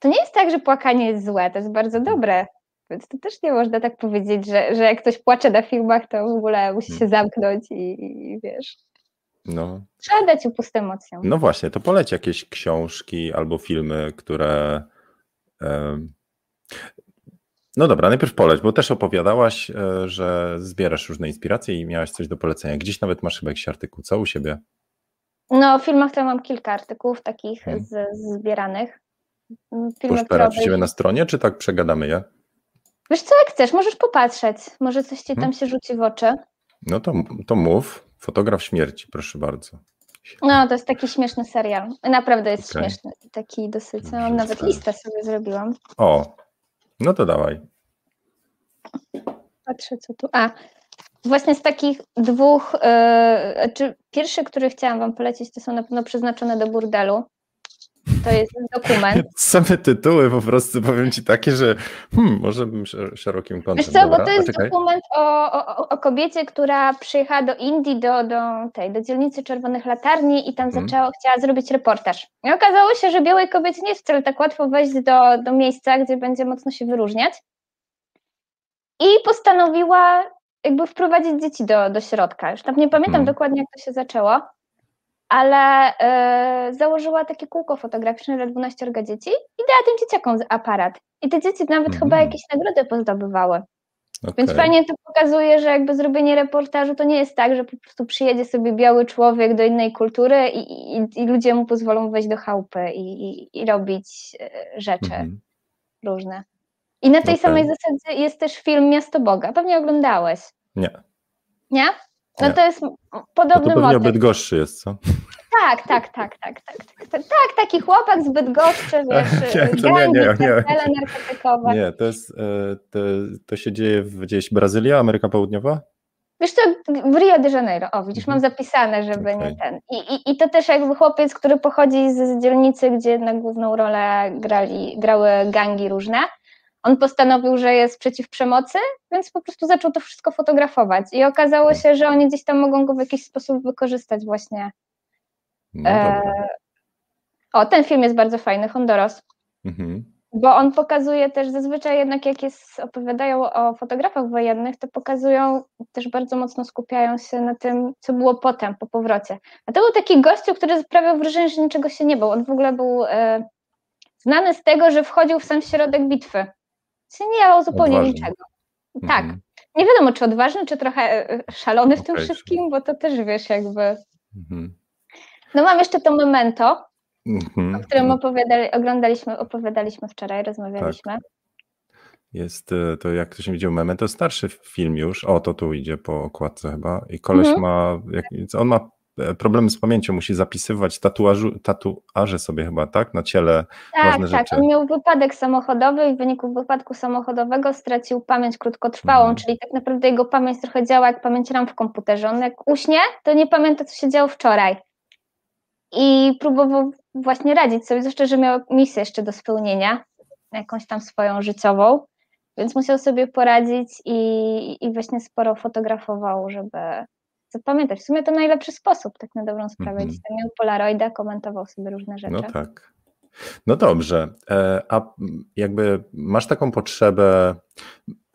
to nie jest tak, że płakanie jest złe, to jest bardzo dobre. Więc to też nie można tak powiedzieć, że, że jak ktoś płacze na filmach, to w ogóle musi się hmm. zamknąć i, i wiesz. No. Trzeba dać upust emocjom.
No właśnie, to poleć jakieś książki albo filmy, które. No dobra, najpierw poleć, bo też opowiadałaś, e, że zbierasz różne inspiracje i miałaś coś do polecenia. Gdzieś nawet masz chyba jakiś artykuł, co u siebie?
No, w filmach to mam kilka artykułów takich hmm. z, zbieranych.
Filmy, Poszperać na stronie, czy tak przegadamy je?
Wiesz co, jak chcesz, możesz popatrzeć. Może coś ci tam hmm. się rzuci w oczy.
No to, to mów. Fotograf śmierci, proszę bardzo.
No, to jest taki śmieszny serial. Naprawdę jest okay. śmieszny. Taki dosyć. No, nawet listę sobie zrobiłam.
O, no to dawaj.
Patrzę, co tu. A, właśnie z takich dwóch, yy, czy pierwszy, który chciałam Wam polecić, to są na pewno przeznaczone do burdelu. To jest dokument.
Same tytuły po prostu powiem ci takie, że hmm, może bym szerokim kątem.
Wiesz co, Dobra, bo to jest dokument o, o, o, kobiecie, która przyjechała do Indii, do, do tej, do dzielnicy Czerwonych Latarni i tam hmm. zaczęła, chciała zrobić reportaż. I okazało się, że białej kobiecie nie jest wcale tak łatwo wejść do, do miejsca, gdzie będzie mocno się wyróżniać. I postanowiła jakby wprowadzić dzieci do, do środka. Już tam nie pamiętam hmm. dokładnie, jak to się zaczęło ale y, założyła takie kółko fotograficzne dla 12 dzieci i dała tym dzieciakom aparat. I te dzieci nawet mm. chyba jakieś nagrody pozdobywały. Okay. Więc fajnie to pokazuje, że jakby zrobienie reportażu to nie jest tak, że po prostu przyjedzie sobie biały człowiek do innej kultury i, i, i ludzie mu pozwolą wejść do chałupy i, i robić e, rzeczy mm. różne. I na tej okay. samej zasadzie jest też film Miasto Boga. Pewnie oglądałeś.
Nie.
Nie? No nie. to jest podobny no to
motyw. Bydgoszczy jest, co?
Tak, tak, tak, tak, tak, tak, tak, taki chłopak z Bydgoszczy, wiesz, nie, to nie, nie, nie. narkotykowe.
Nie, to jest, e, to, to się dzieje w, gdzieś Brazylia, Ameryka Południowa?
Wiesz co, w Rio de Janeiro, o widzisz, mam mhm. zapisane, żeby okay. nie ten. I, i, I to też jakby chłopiec, który pochodzi z, z dzielnicy, gdzie na główną rolę grali, grały gangi różne, on postanowił, że jest przeciw przemocy, więc po prostu zaczął to wszystko fotografować. I okazało się, że oni gdzieś tam mogą go w jakiś sposób wykorzystać właśnie. No e... O, ten film jest bardzo fajny, Hondoros. Mhm. Bo on pokazuje też zazwyczaj jednak jak jest, opowiadają o fotografach wojennych, to pokazują, też bardzo mocno skupiają się na tym, co było potem, po powrocie. A to był taki gościu, który sprawiał wrażenie, że niczego się nie bał. On w ogóle był e, znany z tego, że wchodził w sam środek bitwy się nie dało zupełnie odważny. niczego. Tak. Mhm. Nie wiadomo, czy odważny, czy trochę e, szalony w okay. tym wszystkim, bo to też wiesz, jakby. Mhm. No mam jeszcze to memento, mhm. o którym opowiadali, oglądaliśmy, opowiadaliśmy wczoraj, rozmawialiśmy. Tak.
Jest e, to, jak to się widział, memento, starszy film już. O, to tu idzie po okładce chyba. I koleś mhm. ma, jak, on ma E, problemy z pamięcią, musi zapisywać tatuażu, tatuaże sobie chyba, tak? Na ciele
tak,
ważne
tak.
rzeczy.
On miał wypadek samochodowy i w wyniku wypadku samochodowego stracił pamięć krótkotrwałą, mhm. czyli tak naprawdę jego pamięć trochę działa jak pamięć RAM w komputerze. On jak uśnie, to nie pamięta, co się działo wczoraj. I próbował właśnie radzić sobie, zwłaszcza, że miał misję jeszcze do spełnienia, jakąś tam swoją życiową, więc musiał sobie poradzić i, i właśnie sporo fotografował, żeby zapamiętać. W sumie to najlepszy sposób, tak na dobrą sprawę. Mm -hmm. Gdzieś tam miał Polaroida, komentował sobie różne rzeczy.
No tak. No dobrze, e, a jakby masz taką potrzebę,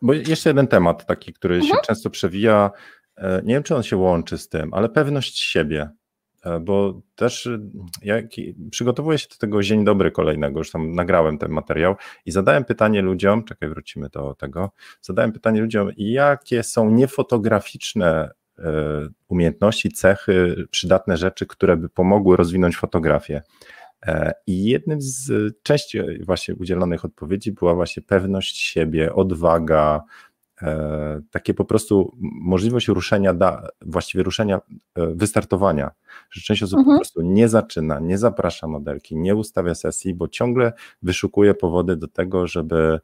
bo jeszcze jeden temat taki, który mhm. się często przewija, e, nie wiem czy on się łączy z tym, ale pewność siebie, e, bo też jak przygotowuję się do tego dzień dobry kolejnego, już tam nagrałem ten materiał i zadałem pytanie ludziom, czekaj wrócimy do tego, zadałem pytanie ludziom, jakie są niefotograficzne umiejętności, cechy, przydatne rzeczy, które by pomogły rozwinąć fotografię. E, I jednym z części właśnie udzielonych odpowiedzi była właśnie pewność siebie, odwaga, e, takie po prostu możliwość ruszenia, właściwie ruszenia, wystartowania. Że część osób mhm. po prostu nie zaczyna, nie zaprasza modelki, nie ustawia sesji, bo ciągle wyszukuje powody do tego, żeby E,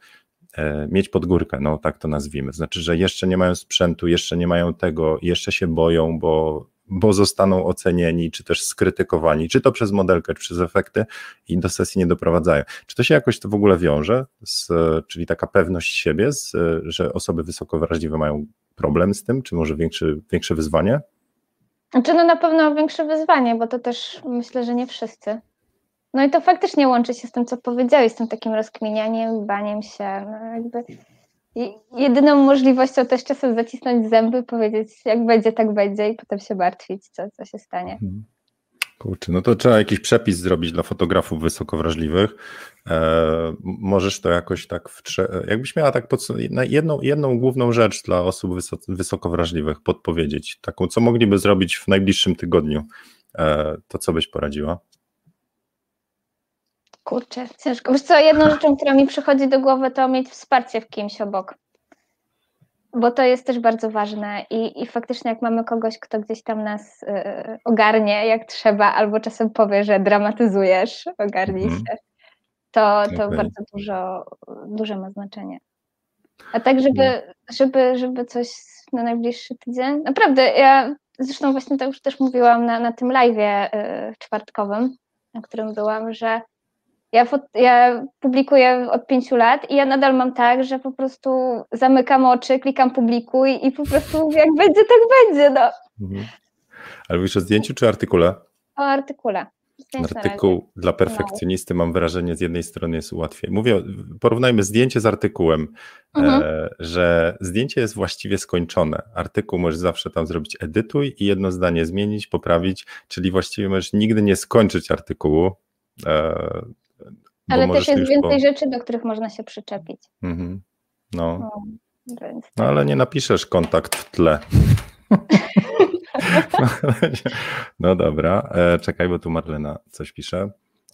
mieć podgórkę, no tak to nazwijmy. Znaczy, że jeszcze nie mają sprzętu, jeszcze nie mają tego, jeszcze się boją, bo, bo zostaną ocenieni, czy też skrytykowani, czy to przez modelkę, czy przez efekty i do sesji nie doprowadzają. Czy to się jakoś to w ogóle wiąże, z, czyli taka pewność siebie, z, że osoby wysoko wrażliwe mają problem z tym, czy może większy, większe wyzwanie?
Znaczy no na pewno większe wyzwanie, bo to też myślę, że nie wszyscy. No i to faktycznie łączy się z tym, co powiedziałeś, z tym takim rozkminianiem, baniem się, no jakby jedyną możliwością też czasem zacisnąć zęby, powiedzieć jak będzie, tak będzie i potem się martwić, co, co się stanie. Mhm.
Kurczę, no to trzeba jakiś przepis zrobić dla fotografów wysoko wrażliwych. E, możesz to jakoś tak, w trze- jakbyś miała tak jedną, jedną główną rzecz dla osób wysoko, wysoko wrażliwych podpowiedzieć, taką, co mogliby zrobić w najbliższym tygodniu, e, to co byś poradziła?
Kurczę, ciężko. Wiesz co, jedną rzeczą, która mi przychodzi do głowy, to mieć wsparcie w kimś obok. Bo to jest też bardzo ważne i, i faktycznie jak mamy kogoś, kto gdzieś tam nas y, ogarnie jak trzeba, albo czasem powie, że dramatyzujesz, ogarnij mm. się, to, to okay. bardzo dużo, duże ma znaczenie. A tak, żeby, no. żeby, żeby coś na najbliższy tydzień. Naprawdę, ja zresztą właśnie to już też mówiłam na, na tym live y, czwartkowym, na którym byłam, że ja, ja publikuję od pięciu lat i ja nadal mam tak, że po prostu zamykam oczy, klikam publikuj i po prostu jak będzie, tak będzie. No. Mhm.
Ale mówisz o zdjęciu czy artykule?
O artykule.
Artykuł dla perfekcjonisty, mam wrażenie, z jednej strony jest łatwiej. Mówię, porównajmy zdjęcie z artykułem, mhm. e, że zdjęcie jest właściwie skończone. Artykuł możesz zawsze tam zrobić edytuj i jedno zdanie zmienić, poprawić, czyli właściwie możesz nigdy nie skończyć artykułu. E,
ale też jest więcej po... rzeczy, do których można się przyczepić. Mhm.
No. No, więc... no, ale nie napiszesz kontakt w tle. no dobra, e, czekaj, bo tu Marlena coś pisze.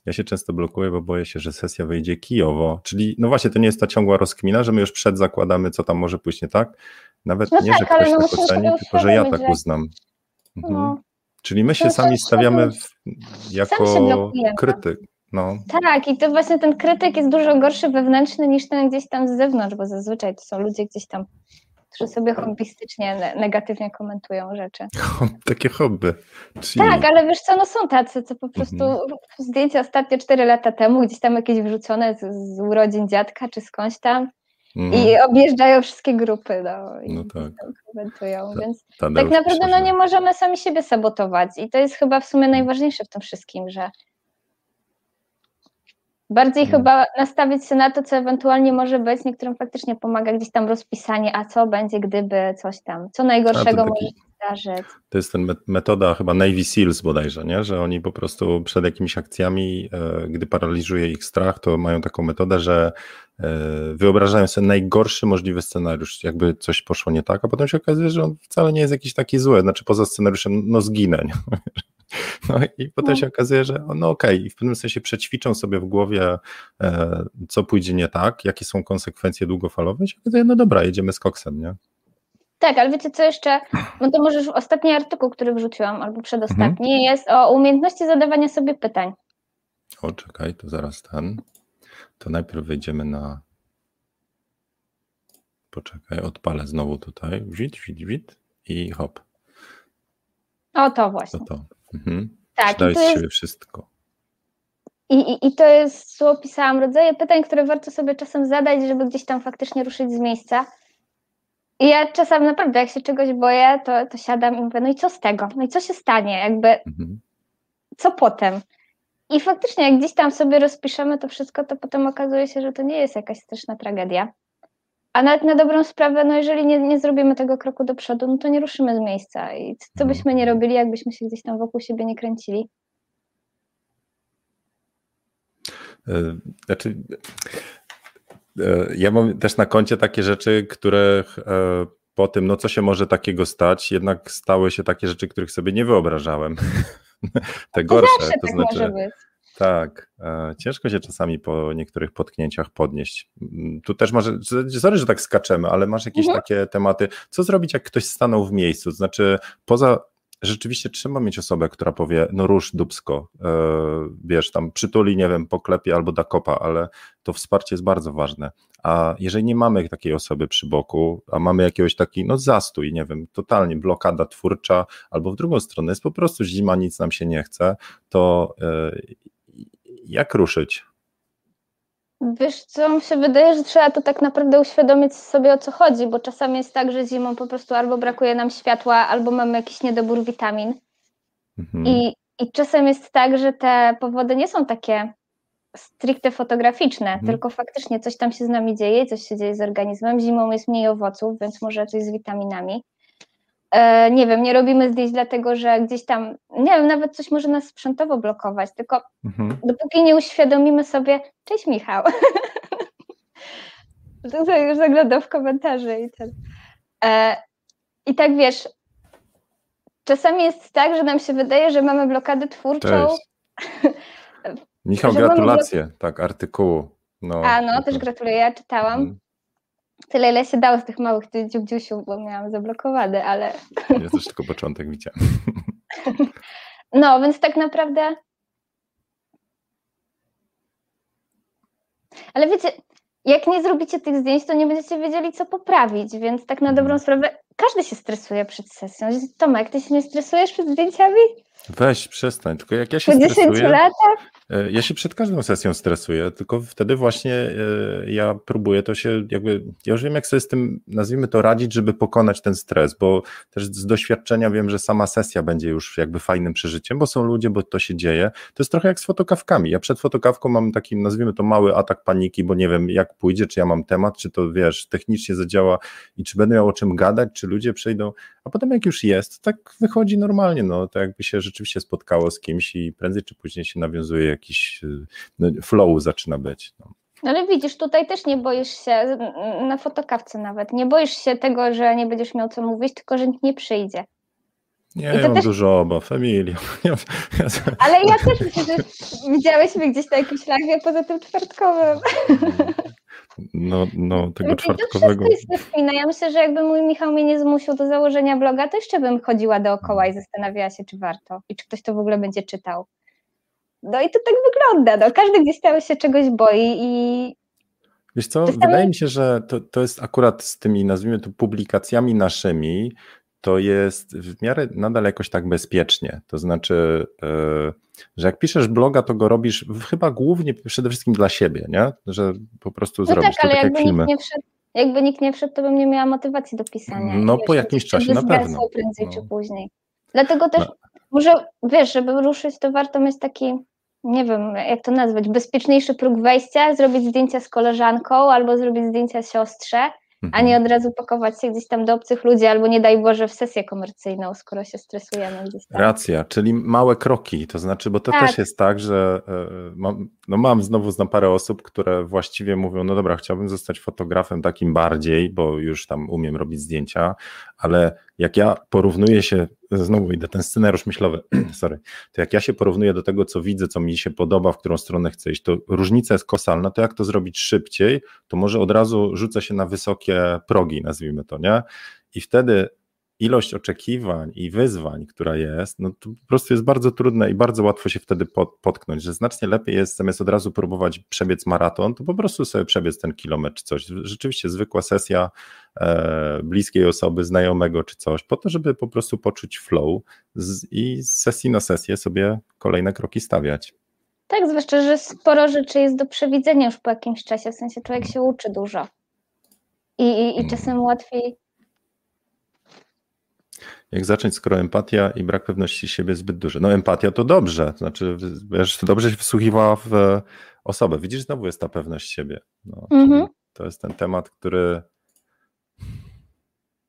Ja się często blokuję, bo boję się, że sesja wyjdzie kijowo. Czyli, no właśnie, to nie jest ta ciągła rozkmina, że my już przed zakładamy, co tam może pójść nie tak. Nawet no nie, tak, że ktoś no tak oceni, tylko że ja tak uznam. Mhm. No. Czyli my się no sami stawiamy w, jako krytyk. No.
Tak, i to właśnie ten krytyk jest dużo gorszy wewnętrzny niż ten gdzieś tam z zewnątrz, bo zazwyczaj to są ludzie gdzieś tam, którzy sobie hobbystycznie negatywnie komentują rzeczy.
Takie hobby.
Czyli... Tak, ale wiesz co, no są tacy, co po prostu mhm. zdjęcia ostatnio 4 lata temu, gdzieś tam jakieś wrzucone z, z urodzin dziadka czy skądś tam mhm. i objeżdżają wszystkie grupy, no, i no tak. komentują, więc tak naprawdę no, nie możemy sami siebie sabotować i to jest chyba w sumie najważniejsze w tym wszystkim, że Bardziej chyba nastawić się na to, co ewentualnie może być. Niektórym faktycznie pomaga gdzieś tam rozpisanie, a co będzie, gdyby coś tam, co najgorszego może się zdarzyć.
To jest ten metoda chyba Navy Seals bodajże, nie? że oni po prostu przed jakimiś akcjami, e, gdy paraliżuje ich strach, to mają taką metodę, że e, wyobrażają sobie najgorszy możliwy scenariusz, jakby coś poszło nie tak, a potem się okazuje, że on wcale nie jest jakiś taki zły, znaczy poza scenariuszem, no zginę. Nie? No i potem się no. okazuje, że no okej, okay, w pewnym sensie przećwiczą sobie w głowie, e, co pójdzie nie tak, jakie są konsekwencje długofalowe i się okazuje, no dobra, jedziemy z koksem, nie?
Tak, ale wiecie co jeszcze? No to może ostatni artykuł, który wrzuciłam, albo przedostatni, mhm. jest o umiejętności zadawania sobie pytań.
O, czekaj, to zaraz ten. To najpierw wejdziemy na. Poczekaj, odpalę znowu tutaj. Wit, wit, wit i hop.
O, to właśnie.
To to. Mhm. Tak. Daj z siebie wszystko.
I, i, I to jest, co opisałam, rodzaje pytań, które warto sobie czasem zadać, żeby gdzieś tam faktycznie ruszyć z miejsca. I ja czasem naprawdę, jak się czegoś boję, to, to siadam i mówię, no i co z tego? No i co się stanie? Jakby, mhm. co potem? I faktycznie, jak gdzieś tam sobie rozpiszemy to wszystko, to potem okazuje się, że to nie jest jakaś straszna tragedia. A nawet na dobrą sprawę, no jeżeli nie, nie zrobimy tego kroku do przodu, no to nie ruszymy z miejsca. I co byśmy nie robili, jakbyśmy się gdzieś tam wokół siebie nie kręcili?
E, znaczy, e, ja mam też na koncie takie rzeczy, które po tym, no co się może takiego stać, jednak stały się takie rzeczy, których sobie nie wyobrażałem. Te gorsze. To,
to tak znaczy, może być.
Tak, e, ciężko się czasami po niektórych potknięciach podnieść. Mm, tu też może, sorry, że tak skaczemy, ale masz jakieś mhm. takie tematy, co zrobić, jak ktoś stanął w miejscu, znaczy poza, rzeczywiście trzeba mieć osobę, która powie, no rusz dubsko, yy, wiesz, tam przytuli, nie wiem, poklepie albo da kopa, ale to wsparcie jest bardzo ważne. A jeżeli nie mamy takiej osoby przy boku, a mamy jakiegoś taki, no zastój, nie wiem, totalnie blokada twórcza, albo w drugą stronę jest po prostu zima, nic nam się nie chce, to yy, jak ruszyć?
Wiesz co, mi się wydaje, że trzeba to tak naprawdę uświadomić sobie o co chodzi, bo czasami jest tak, że zimą po prostu albo brakuje nam światła, albo mamy jakiś niedobór witamin. Mhm. I, I czasem jest tak, że te powody nie są takie stricte fotograficzne, mhm. tylko faktycznie coś tam się z nami dzieje, coś się dzieje z organizmem. Zimą jest mniej owoców, więc może coś z witaminami. E, nie wiem, nie robimy zdjęć dlatego, że gdzieś tam, nie wiem, nawet coś może nas sprzętowo blokować, tylko mhm. dopóki nie uświadomimy sobie, cześć Michał, to już zaglądał w komentarze i ten. E, I tak wiesz, czasami jest tak, że nam się wydaje, że mamy blokadę twórczą.
Michał, gratulacje, blok... tak, artykułu.
No, A, no, też gratuluję, ja czytałam. Mhm. Tyle, ile się dało z tych małych dziubdziusiów, bo miałam zablokowane, ale...
Ja też tylko początek widziałam.
No, więc tak naprawdę... Ale wiecie, jak nie zrobicie tych zdjęć, to nie będziecie wiedzieli, co poprawić, więc tak na dobrą mhm. sprawę każdy się stresuje przed sesją. Tomek, ty się nie stresujesz przed zdjęciami?
Weź, przestań. Tylko jak ja się po stresuję... 10 latach? E, ja się przed każdą sesją stresuję, tylko wtedy właśnie e, ja próbuję to się jakby, ja już wiem jak sobie z tym, nazwijmy to, radzić, żeby pokonać ten stres, bo też z doświadczenia wiem, że sama sesja będzie już jakby fajnym przeżyciem, bo są ludzie, bo to się dzieje. To jest trochę jak z fotokawkami. Ja przed fotokawką mam taki, nazwijmy to, mały atak paniki, bo nie wiem jak pójdzie, czy ja mam temat, czy to wiesz, technicznie zadziała i czy będę miał o czym gadać, czy ludzie przejdą, a potem jak już jest, tak wychodzi normalnie, no to jakby się rzeczywiście spotkało z kimś i prędzej czy później się nawiązuje jakiś y, no, flow zaczyna być. No.
Ale widzisz, tutaj też nie boisz się, na fotokawce nawet, nie boisz się tego, że nie będziesz miał co mówić, tylko że nikt nie przyjdzie.
Nie, ja mam też... dużo obaw, Emilio.
Ale ja też że widziałeś mnie gdzieś na jakimś live poza tym czwartkowym.
No, no tego czwartkowego.
To jest spina. Ja myślę, że jakby mój Michał mnie nie zmusił do założenia bloga, to jeszcze bym chodziła dookoła i zastanawiała się, czy warto i czy ktoś to w ogóle będzie czytał. No i to tak wygląda. No. Każdy gdzieś tam się czegoś boi i.
Wiesz co, wydaje mi się, że to, to jest akurat z tymi, nazwijmy to, publikacjami naszymi, to jest w miarę nadal jakoś tak bezpiecznie. To znaczy, e, że jak piszesz bloga, to go robisz chyba głównie przede wszystkim dla siebie, nie? Że po prostu no zrobisz tak, ale
to tak jakby filmy. Nikt nie wszedł, jakby nikt nie wszedł, to bym nie miała motywacji do pisania.
No po jakimś czasie na pewno.
prędzej no. czy później. Dlatego też no. może, wiesz, żeby ruszyć, to warto mieć taki nie wiem, jak to nazwać, bezpieczniejszy próg wejścia, zrobić zdjęcia z koleżanką albo zrobić zdjęcia siostrze. A nie od razu pakować się gdzieś tam do obcych ludzi, albo nie daj Boże w sesję komercyjną, skoro się stresujemy gdzieś tam.
Racja, czyli małe kroki, to znaczy, bo to tak. też jest tak, że e, mam, no mam znowu znam parę osób, które właściwie mówią, no dobra, chciałbym zostać fotografem takim bardziej, bo już tam umiem robić zdjęcia, ale jak ja porównuję się, znowu idę ten scenariusz myślowy, sorry, to jak ja się porównuję do tego, co widzę, co mi się podoba, w którą stronę chcę iść, to różnica jest kosalna, to jak to zrobić szybciej, to może od razu rzucę się na wysokie progi, nazwijmy to, nie? I wtedy ilość oczekiwań i wyzwań, która jest, no to po prostu jest bardzo trudne i bardzo łatwo się wtedy potknąć, że znacznie lepiej jest zamiast od razu próbować przebiec maraton, to po prostu sobie przebiec ten kilometr czy coś. Rzeczywiście zwykła sesja e, bliskiej osoby, znajomego czy coś, po to, żeby po prostu poczuć flow z, i z sesji na sesję sobie kolejne kroki stawiać.
Tak, zwłaszcza, że sporo rzeczy jest do przewidzenia już po jakimś czasie, w sensie człowiek się uczy dużo. I, i, i mm. czasem łatwiej
jak zacząć, skoro empatia i brak pewności siebie zbyt duży? No empatia to dobrze, to znaczy wiesz, dobrze się wsłuchiwała w osobę. Widzisz, znowu jest ta pewność siebie. No, mhm. To jest ten temat, który...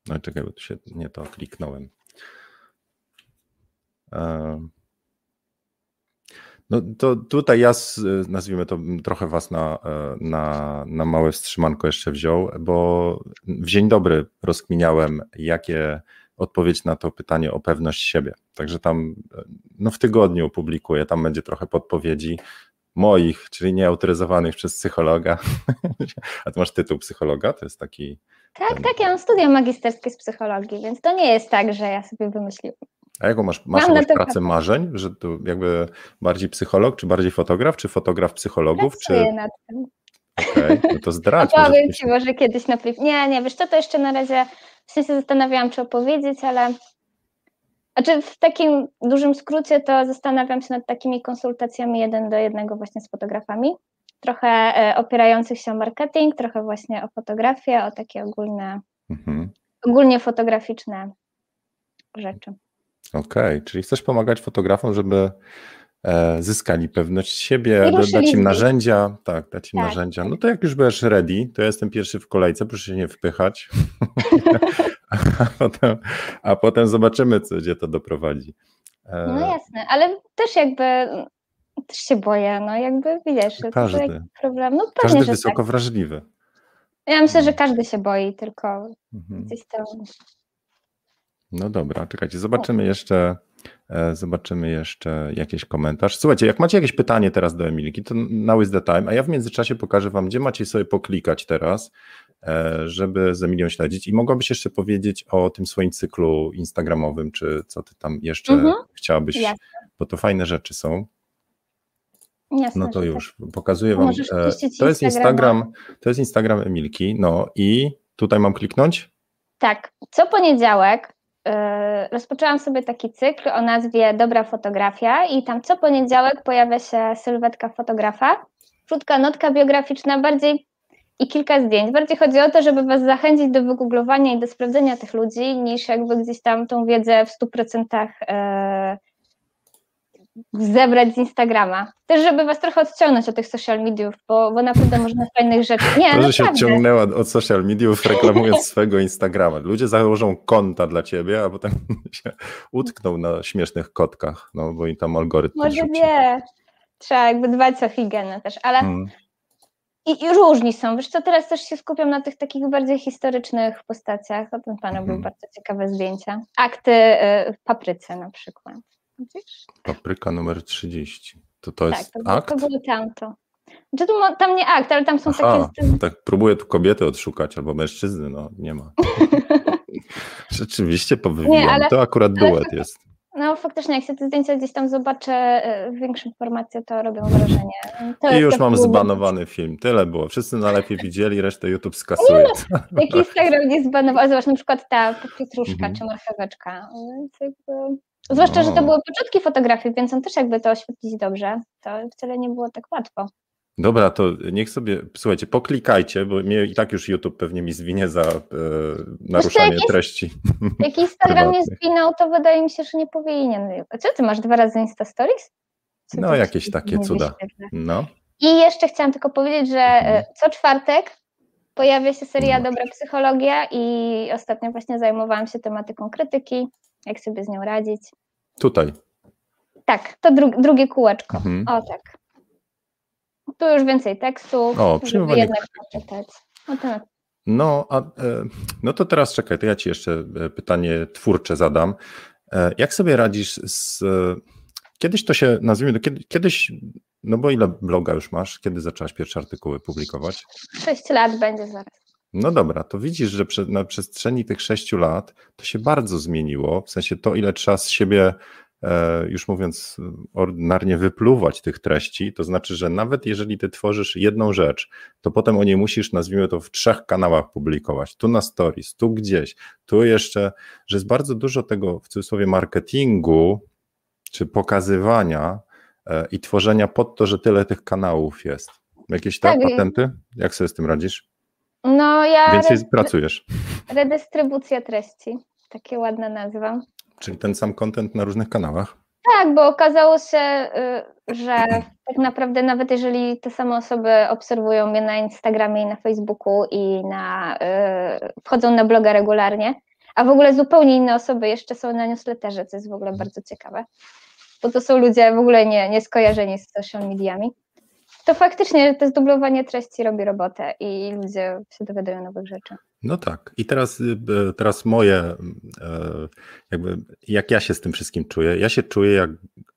No czekaj, bo tu się nie to kliknąłem. No to tutaj ja, nazwijmy to, trochę was na, na, na małe wstrzymanko jeszcze wziął, bo w dzień dobry rozkminiałem, jakie odpowiedź na to pytanie o pewność siebie. Także tam no w tygodniu publikuję, tam będzie trochę podpowiedzi moich, czyli nieautoryzowanych przez psychologa. A ty masz tytuł psychologa? To jest taki.
Tak, ten... tak, ja mam studia magisterskie z psychologii, więc to nie jest tak, że ja sobie wymyśliłem.
A jaką masz, masz jakąś pracę marzeń, że to jakby bardziej psycholog, czy bardziej fotograf, czy fotograf psychologów?
Pracuję czy... nad tym.
Okej, okay, no to zdradź.
Powiem Ci może kiedyś na Nie, nie, wiesz co, to jeszcze na razie w sensie zastanawiałam, czy opowiedzieć, ale znaczy w takim dużym skrócie to zastanawiam się nad takimi konsultacjami jeden do jednego właśnie z fotografami, trochę e, opierających się o marketing, trochę właśnie o fotografię, o takie ogólne, mhm. ogólnie fotograficzne rzeczy.
Okej, okay, czyli chcesz pomagać fotografom, żeby zyskali pewność siebie, dać im narzędzia, tak, dać im tak, narzędzia. Tak. No to jak już będziesz ready, to ja jestem pierwszy w kolejce, proszę się nie wpychać, a, potem, a potem zobaczymy, co, gdzie to doprowadzi.
E... No jasne, ale też jakby też się boję, no jakby wiesz,
każdy.
problem. No
pewnie, każdy wysoko tak. wrażliwy.
Ja myślę, że no. każdy się boi, tylko mhm. gdzieś tam.
No dobra, czekajcie, zobaczymy jeszcze, e, zobaczymy jeszcze jakiś komentarz. Słuchajcie, jak macie jakieś pytanie teraz do Emilki, to now is the time, a ja w międzyczasie pokażę wam, gdzie macie sobie poklikać teraz, e, żeby z Emilią śledzić i mogłabyś jeszcze powiedzieć o tym swoim cyklu instagramowym, czy co ty tam jeszcze mhm. chciałabyś, Jasne. bo to fajne rzeczy są.
Jasne,
no to już tak. pokazuję wam. E, to jest Instagram, to jest Instagram Emilki. No i tutaj mam kliknąć?
Tak. Co poniedziałek rozpoczęłam sobie taki cykl o nazwie Dobra fotografia i tam co poniedziałek pojawia się sylwetka fotografa. Krótka notka biograficzna, bardziej i kilka zdjęć. Bardziej chodzi o to, żeby Was zachęcić do wygooglowania i do sprawdzenia tych ludzi, niż jakby gdzieś tam tą wiedzę w 100% yy, zebrać z Instagrama. Też, żeby was trochę odciągnąć od tych social mediów, bo, bo naprawdę można fajnych rzeczy. Nie,
Proszę się odciągnęła od social mediów, reklamując swojego Instagrama. Ludzie założą konta dla ciebie, a potem się utkną na śmiesznych kotkach, no bo im tam algorytm
Może nie. Trzeba jakby dbać o higienę też, ale hmm. I, I, różni są. Wiesz co, teraz też się skupiam na tych takich bardziej historycznych postaciach. O tym panu hmm. były bardzo ciekawe zdjęcia. Akty y, w papryce na przykład.
Papryka numer 30. To to jest tak, to, akt?
to było tamto. Czy tu, tam nie akt, ale tam są
Aha, takie... Tak próbuję tu kobiety odszukać, albo mężczyzny, no nie ma. Rzeczywiście powywijam, ale, to akurat duet ale, jest.
No faktycznie, jak się te zdjęcia gdzieś tam zobaczę w większym formacie, to robią wrażenie. To
I już mam zbanowany film, tyle było. Wszyscy najlepiej widzieli, resztę YouTube skasuje.
No, jak Instagram nie zbanował, zobacz na przykład ta pietruszka mhm. czy marcheweczka. Więc jakby... Zwłaszcza, no. że to no. były początki fotografii, więc on też jakby to oświetlić dobrze. To wcale nie było tak łatwo.
Dobra, to niech sobie, słuchajcie, poklikajcie, bo mnie i tak już YouTube pewnie mi zwinie za e, naruszanie jak treści.
Jak Instagram nie zwinął, to wydaje mi się, że nie powinien. A co ty masz dwa razy Insta Stories?
Co no, jakieś takie cuda. No.
I jeszcze chciałam tylko powiedzieć, że mhm. E, co czwartek pojawia się seria no. Dobra Psychologia i ostatnio właśnie zajmowałam się tematyką krytyki jak sobie z nią radzić.
Tutaj.
Tak, to dru drugie kółeczko. Mhm. O tak. Tu już więcej tekstu, o, żeby jednak przeczytać.
O, tak. No, a, e, no to teraz czekaj, to ja Ci jeszcze e, pytanie twórcze zadam. E, jak sobie radzisz z. Kiedyś to się, nazwijmy kiedyś, no bo ile bloga już masz? Kiedy zaczęłaś pierwsze artykuły publikować?
Sześć lat będzie zaraz.
No dobra, to widzisz, że na przestrzeni tych sześciu lat to się bardzo zmieniło, w sensie to, ile trzeba z siebie, e, już mówiąc ordynarnie, wypluwać tych treści, to znaczy, że nawet jeżeli ty tworzysz jedną rzecz, to potem o niej musisz, nazwijmy to, w trzech kanałach publikować. Tu na stories, tu gdzieś, tu jeszcze, że jest bardzo dużo tego, w cudzysłowie, marketingu, czy pokazywania e, i tworzenia pod to, że tyle tych kanałów jest. Jakieś tak, tak patenty? Jak sobie z tym radzisz?
No ja...
Więcej re... pracujesz.
Redystrybucja treści, takie ładne nazwa.
Czyli ten sam content na różnych kanałach?
Tak, bo okazało się, y, że tak naprawdę nawet jeżeli te same osoby obserwują mnie na Instagramie i na Facebooku i na, y, wchodzą na bloga regularnie, a w ogóle zupełnie inne osoby jeszcze są na newsletterze, co jest w ogóle bardzo ciekawe, bo to są ludzie w ogóle nie, nie skojarzeni z social mediami to faktycznie to zdublowanie treści robi robotę i ludzie się dowiadują nowych rzeczy.
No tak. I teraz, y, teraz moje, e, jakby jak ja się z tym wszystkim czuję. Ja się czuję jak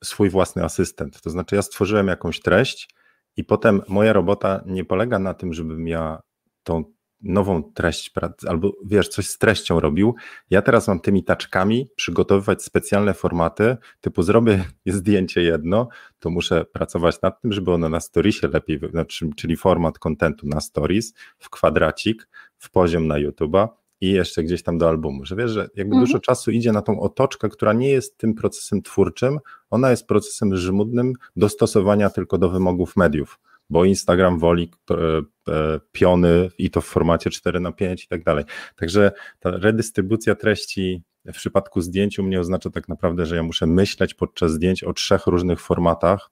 swój własny asystent. To znaczy, ja stworzyłem jakąś treść i potem moja robota nie polega na tym, żebym ja tą nową treść, albo wiesz, coś z treścią robił. Ja teraz mam tymi taczkami przygotowywać specjalne formaty, typu zrobię zdjęcie jedno, to muszę pracować nad tym, żeby ono na storiesie lepiej, znaczy, czyli format kontentu na stories, w kwadracik, w poziom na YouTube'a i jeszcze gdzieś tam do albumu, że wiesz, że jakby mhm. dużo czasu idzie na tą otoczkę, która nie jest tym procesem twórczym, ona jest procesem żmudnym dostosowania tylko do wymogów mediów bo Instagram woli e, e, piony i to w formacie 4 na 5 i tak dalej. Także ta redystrybucja treści w przypadku zdjęć u mnie oznacza tak naprawdę, że ja muszę myśleć podczas zdjęć o trzech różnych formatach.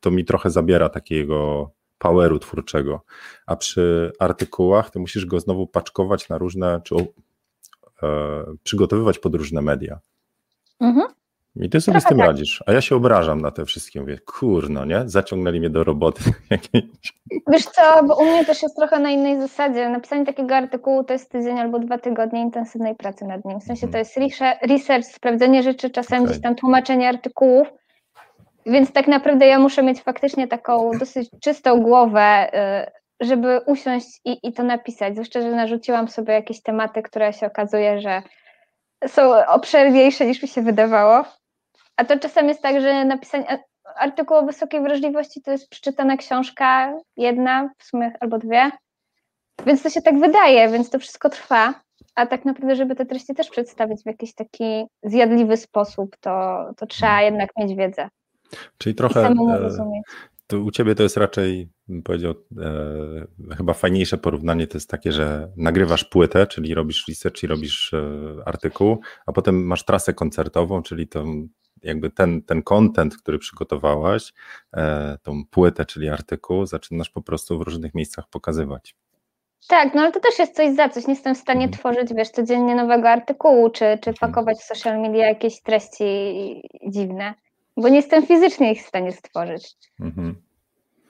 To mi trochę zabiera takiego poweru twórczego. A przy artykułach to musisz go znowu paczkować na różne, czy e, przygotowywać pod różne media. Mhm. I ty sobie Trochę z tym tak. radzisz, a ja się obrażam na te wszystkie, mówię, kurno, nie? Zaciągnęli mnie do roboty
Wiesz co, bo u mnie też jest trochę na innej zasadzie. Napisanie takiego artykułu to jest tydzień albo dwa tygodnie intensywnej pracy nad nim. W sensie to mhm. jest research, sprawdzenie rzeczy, czasem okay. gdzieś tam tłumaczenie artykułów, więc tak naprawdę ja muszę mieć faktycznie taką dosyć czystą głowę, y, żeby usiąść i, i to napisać. Zwłaszcza, że narzuciłam sobie jakieś tematy, które się okazuje, że są obszerniejsze niż mi się wydawało. A to czasem jest tak, że napisanie artykułu o wysokiej wrażliwości to jest przeczytana książka, jedna w sumie albo dwie. Więc to się tak wydaje, więc to wszystko trwa. A tak naprawdę, żeby te treści też przedstawić w jakiś taki zjadliwy sposób, to, to trzeba jednak mieć wiedzę.
Czyli trochę. E, to u ciebie to jest raczej, bym powiedział, e, chyba fajniejsze porównanie to jest takie, że nagrywasz płytę, czyli robisz research i robisz e, artykuł, a potem masz trasę koncertową, czyli to jakby ten, ten content, który przygotowałaś, e, tą płytę, czyli artykuł, zaczynasz po prostu w różnych miejscach pokazywać.
Tak, no ale to też jest coś za coś. Nie jestem w stanie mhm. tworzyć, wiesz, codziennie nowego artykułu, czy, czy mhm. pakować w social media jakieś treści dziwne bo nie jestem fizycznie ich w stanie stworzyć. Mhm.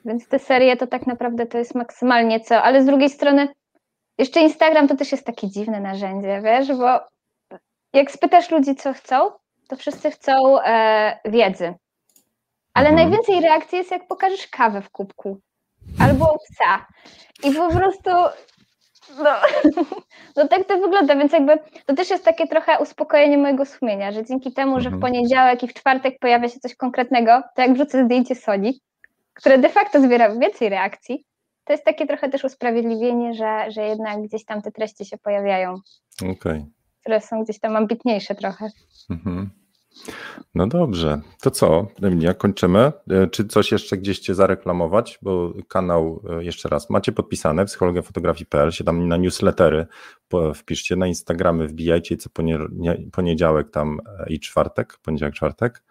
Więc te serie to tak naprawdę to jest maksymalnie co, ale z drugiej strony jeszcze Instagram to też jest takie dziwne narzędzie, wiesz, bo jak spytasz ludzi, co chcą, to wszyscy chcą e, wiedzy. Ale mhm. najwięcej reakcji jest, jak pokażesz kawę w kubku albo psa. I po prostu no, no tak to wygląda, więc jakby to też jest takie trochę uspokojenie mojego sumienia, że dzięki temu, że w mhm. poniedziałek i w czwartek pojawia się coś konkretnego, to jak wrzucę zdjęcie Soli, które de facto zbiera więcej reakcji, to jest takie trochę też usprawiedliwienie, że, że jednak gdzieś tam te treści się pojawiają.
Okay.
Które są gdzieś tam ambitniejsze trochę. Mhm.
No dobrze, to co, Emilia, kończymy. E, czy coś jeszcze gdzieś Cię zareklamować? Bo kanał, e, jeszcze raz, macie podpisane psychologiafotografii.pl, się tam na newslettery wpiszcie, na Instagramy wbijajcie co poniedziałek tam e, i czwartek, poniedziałek, czwartek,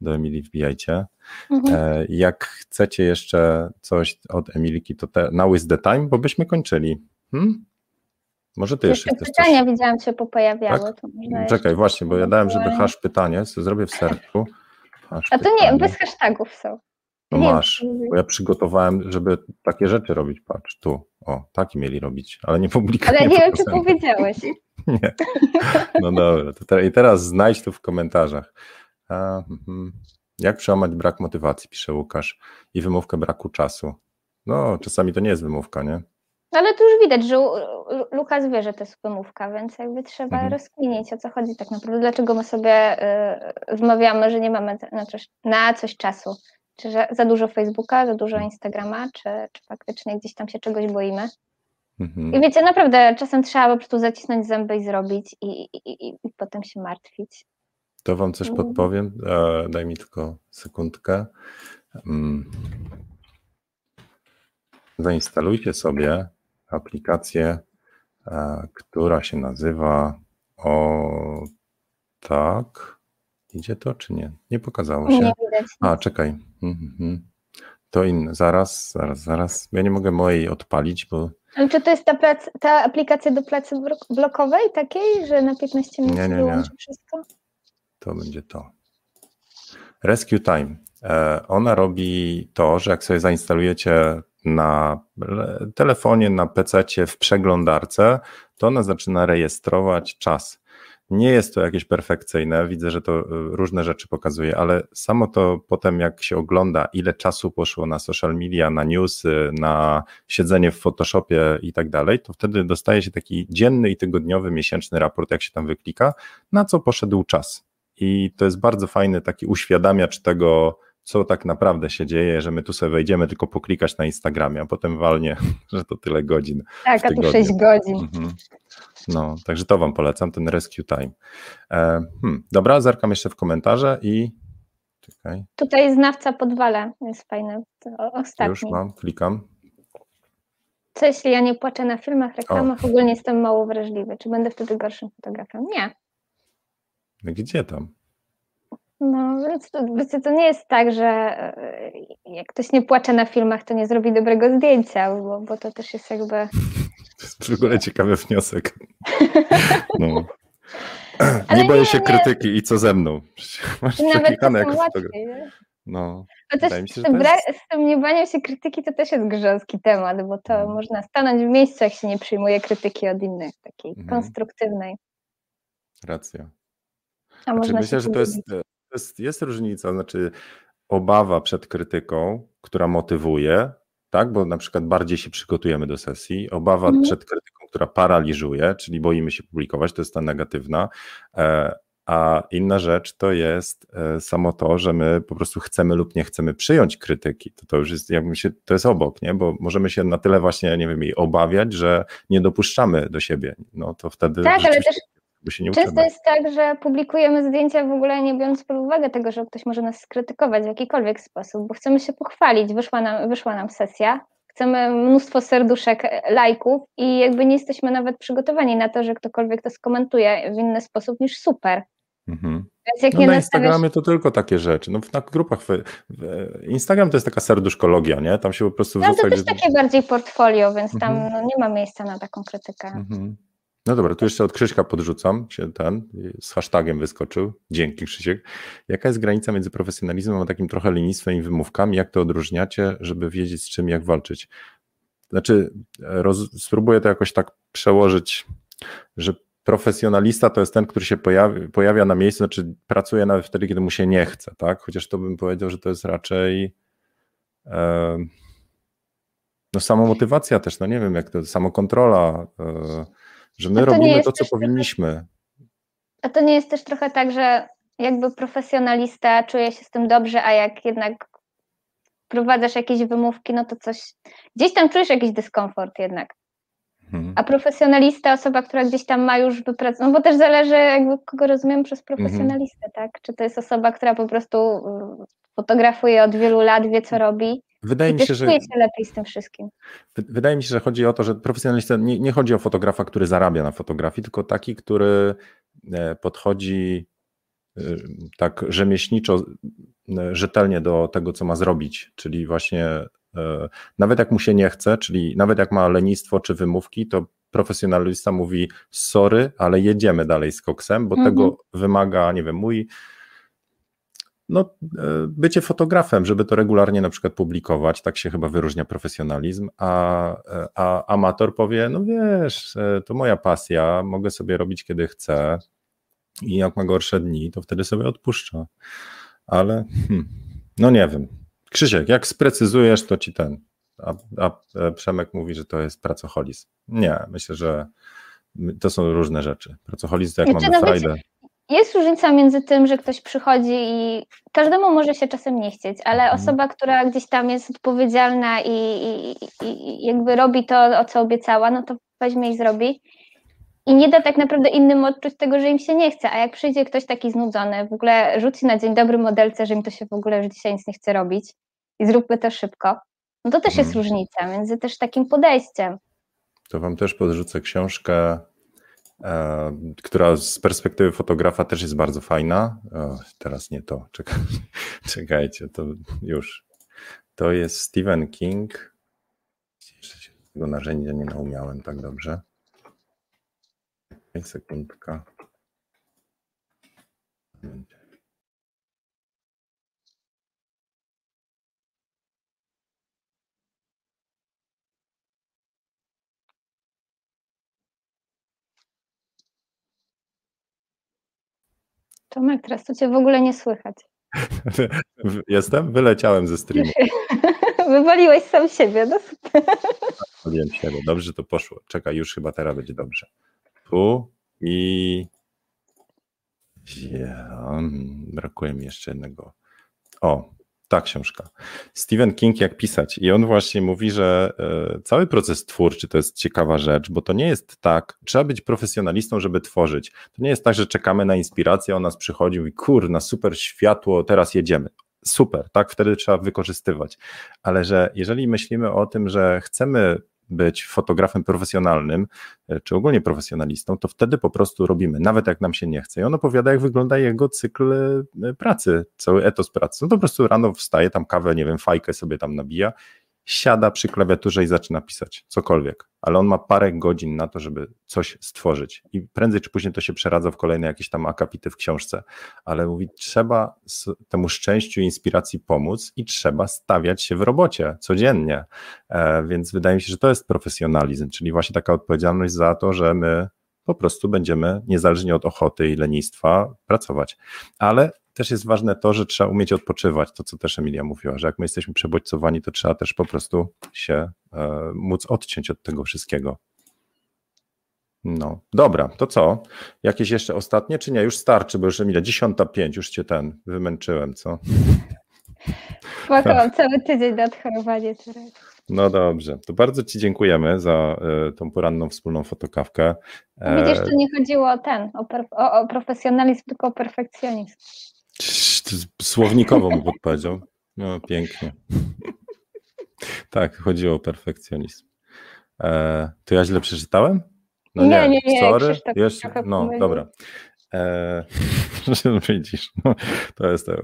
do Emilii wbijajcie. Mhm. Jak chcecie jeszcze coś od Emiliki, to te, now is the time, bo byśmy kończyli. Hmm? Może ty jeszcze,
jeszcze pytania coś... widziałam się popojawiały. Tak?
Czekaj, właśnie, bo ja dałem, żeby hash pytanie, co zrobię w sercu.
Hash A to pytanie. nie, bez hashtagów są.
No nie masz, bo ja przygotowałem, żeby takie rzeczy robić. Patrz, tu, o, taki mieli robić, ale nie publikuję.
Ale nie wiem, czy powiedziałeś.
nie. No dobra, te, i teraz znajdź tu w komentarzach. A, mm, jak przełamać brak motywacji, pisze Łukasz, i wymówkę braku czasu. No, czasami to nie jest wymówka, nie?
Ale tu już widać, że Lukas wie, że to jest wymówka, więc jakby trzeba mhm. rozkminić, o co chodzi tak naprawdę. Dlaczego my sobie y, wmawiamy, że nie mamy na coś, na coś czasu? Czy za dużo Facebooka, za dużo mhm. Instagrama, czy, czy faktycznie gdzieś tam się czegoś boimy? Mhm. I wiecie, naprawdę czasem trzeba po prostu zacisnąć zęby i zrobić i, i, i, i potem się martwić.
To wam coś mhm. podpowiem. E, daj mi tylko sekundkę. Mm. Zainstalujcie sobie aplikację, e, która się nazywa o tak. Idzie to czy nie? Nie pokazało się.
Nie
A, czekaj. Mhm. To inne. Zaraz, zaraz, zaraz. Ja nie mogę mojej odpalić, bo.
Ale czy to jest ta, prac, ta aplikacja do pracy blokowej takiej, że na 15 minut nie, nie, nie. wszystko?
To będzie to. Rescue Time. E, ona robi to, że jak sobie zainstalujecie na telefonie, na PC, w przeglądarce, to ona zaczyna rejestrować czas. Nie jest to jakieś perfekcyjne, widzę, że to y, różne rzeczy pokazuje, ale samo to potem, jak się ogląda, ile czasu poszło na social media, na newsy, na siedzenie w Photoshopie i tak dalej, to wtedy dostaje się taki dzienny i tygodniowy, miesięczny raport, jak się tam wyklika, na co poszedł czas. I to jest bardzo fajny taki uświadamiacz tego, co tak naprawdę się dzieje, że my tu sobie wejdziemy tylko poklikać na Instagramie, a potem walnie, że to tyle godzin.
Tak, a tu 6 godzin. Mhm.
No, także to Wam polecam, ten Rescue Time. E, hmm, dobra, zerkam jeszcze w komentarze i.
Czekaj. Tutaj znawca podwala, jest fajny. Ostatni.
Już mam, klikam.
Co jeśli ja nie płaczę na filmach, reklamach, o. ogólnie jestem mało wrażliwy? Czy będę wtedy gorszym fotografem? Nie.
Gdzie tam?
No, więc to, to nie jest tak, że e, jak ktoś nie płacze na filmach, to nie zrobi dobrego zdjęcia, bo, bo to też jest jakby...
To jest w ogóle ciekawy wniosek. No. nie boję się nie, krytyki i co ze mną?
Masz Nawet jako łatwiej, No. No też mi się, z, tym jest... z tym niebaniem się krytyki to też jest grząski temat, bo to hmm. można stanąć w miejscu, jak się nie przyjmuje krytyki od innych, takiej hmm. konstruktywnej.
Racja. A znaczy, myślę, że to jest, jest, jest różnica, znaczy obawa przed krytyką, która motywuje, tak, bo na przykład bardziej się przygotujemy do sesji, obawa mhm. przed krytyką, która paraliżuje, czyli boimy się publikować, to jest ta negatywna, e, a inna rzecz to jest e, samo to, że my po prostu chcemy lub nie chcemy przyjąć krytyki. To, to już jest, jakby się, to jest obok, nie? bo możemy się na tyle właśnie, nie wiem, jej obawiać, że nie dopuszczamy do siebie. No to wtedy.
Tak, ale też Często jest tak, że publikujemy zdjęcia w ogóle nie biorąc pod uwagę tego, że ktoś może nas skrytykować w jakikolwiek sposób, bo chcemy się pochwalić, wyszła nam, wyszła nam sesja, chcemy mnóstwo serduszek, lajków i jakby nie jesteśmy nawet przygotowani na to, że ktokolwiek to skomentuje w inny sposób niż super. Mhm.
No nie na nastawiasz... Instagramie to tylko takie rzeczy. No, na grupach. Instagram to jest taka serduszkologia, nie? Tam się po prostu
wrzuca. No to też takie bardziej portfolio, więc tam mhm. no, nie ma miejsca na taką krytykę. Mhm.
No dobra, tu jeszcze od Krzyśka podrzucam się ten, z hashtagiem wyskoczył. Dzięki Krzysiek. Jaka jest granica między profesjonalizmem a takim trochę lenistwem i wymówkami? Jak to odróżniacie, żeby wiedzieć z czym, jak walczyć? Znaczy, roz, spróbuję to jakoś tak przełożyć, że profesjonalista to jest ten, który się pojawi, pojawia na miejscu, znaczy pracuje nawet wtedy, kiedy mu się nie chce, tak? Chociaż to bym powiedział, że to jest raczej e, no samomotywacja też, no nie wiem, jak to, samokontrola, e, że my robimy to, co powinniśmy.
A to nie jest też trochę tak, że jakby profesjonalista czuje się z tym dobrze, a jak jednak wprowadzasz jakieś wymówki, no to coś, gdzieś tam czujesz jakiś dyskomfort jednak. Mhm. A profesjonalista, osoba, która gdzieś tam ma już wypracowane, no bo też zależy, jakby kogo rozumiem przez profesjonalistę, mhm. tak? Czy to jest osoba, która po prostu y, fotografuje od wielu lat, wie co robi.
Wydaje mi się, że.
się lepiej z tym wszystkim.
Wydaje mi się, że chodzi o to, że profesjonalista nie, nie chodzi o fotografa, który zarabia na fotografii, tylko taki, który e, podchodzi e, tak rzemieślniczo, e, rzetelnie do tego, co ma zrobić, czyli właśnie nawet jak mu się nie chce, czyli nawet jak ma lenistwo czy wymówki, to profesjonalista mówi sorry, ale jedziemy dalej z koksem, bo mhm. tego wymaga, nie wiem, mój no, e, bycie fotografem, żeby to regularnie na przykład publikować, tak się chyba wyróżnia profesjonalizm, a, e, a amator powie, no wiesz, e, to moja pasja, mogę sobie robić kiedy chcę i jak ma gorsze dni, to wtedy sobie odpuszcza. Ale hmm, no nie wiem. Krzysiek, jak sprecyzujesz, to ci ten. A, a Przemek mówi, że to jest pracoholizm. Nie, myślę, że to są różne rzeczy. Pracoholizm to jak znaczy, mamy frajdę
jest różnica między tym, że ktoś przychodzi i każdemu może się czasem nie chcieć, ale mhm. osoba, która gdzieś tam jest odpowiedzialna i, i, i, jakby robi to, o co obiecała, no to weźmie i zrobi. I nie da tak naprawdę innym odczuć tego, że im się nie chce. A jak przyjdzie ktoś taki znudzony, w ogóle rzuci na dzień dobry modelce, że im to się w ogóle już dzisiaj nic nie chce robić i zróbmy to szybko, no to też jest mhm. różnica między też takim podejściem.
To wam też podrzucę książkę która z perspektywy fotografa też jest bardzo fajna. O, teraz nie to, Czekaj, czekajcie, to już. To jest Stephen King. Jeszcze się tego narzędzia nie naumiałem tak dobrze. Sekundka.
Tomek, teraz to cię w ogóle nie słychać.
Jestem? Wyleciałem ze streamu.
Wywaliłeś sam siebie, no super.
Wywaliłem siebie, dobrze to poszło. Czekaj, już chyba teraz będzie dobrze. Tu i... Ja, brakuje mi jeszcze jednego. O, ta książka. Stephen King, jak pisać. I on właśnie mówi, że e, cały proces twórczy to jest ciekawa rzecz, bo to nie jest tak, trzeba być profesjonalistą, żeby tworzyć. To nie jest tak, że czekamy na inspirację, on nas przychodzi i kurna, super światło, teraz jedziemy. Super, tak? Wtedy trzeba wykorzystywać. Ale że jeżeli myślimy o tym, że chcemy być fotografem profesjonalnym, e, czy ogólnie profesjonalistą, to wtedy po prostu robimy, nawet jak nam się nie chce. I on opowiada, jak wygląda jego cykl e, pracy, cały etos pracy. No to po prostu rano wstaje, tam kawę, nie wiem, fajkę sobie tam nabija siada przy klawiaturze i zaczyna pisać cokolwiek, ale on ma parę godzin na to, żeby coś stworzyć. I prędzej czy później to się przeradza w kolejne jakieś tam akapity w książce, ale mówi, trzeba temu szczęściu i inspiracji pomóc i trzeba stawiać się w robocie codziennie, e, więc wydaje mi się, że to jest profesjonalizm, czyli właśnie taka odpowiedzialność za to, że my po prostu będziemy niezależnie od ochoty i lenistwa pracować, ale też jest ważne to, że trzeba umieć odpoczywać, to co też Emilia mówiła, że jak my jesteśmy przebodźcowani, to trzeba też po prostu się e, móc odciąć od tego wszystkiego. No, dobra, to co? Jakieś jeszcze ostatnie, czy nie? Już starczy, bo już Emilia, dziesiąta pięć, już cię ten wymęczyłem, co?
Spoko, mam cały tydzień na odchorowanie teraz.
No dobrze, to bardzo Ci dziękujemy za y, tą poranną wspólną fotokawkę.
Widzisz, tu nie chodziło o ten, o, o, o profesjonalizm, tylko o perfekcjonizm.
Słownikowo mu podpowiedział. No pięknie. tak, chodziło o perfekcjonizm. E, to ja źle przeczytałem?
No nie, nie, nie.
sorry. Jeszcze, no, dobra. E, widzisz, no, to jest e,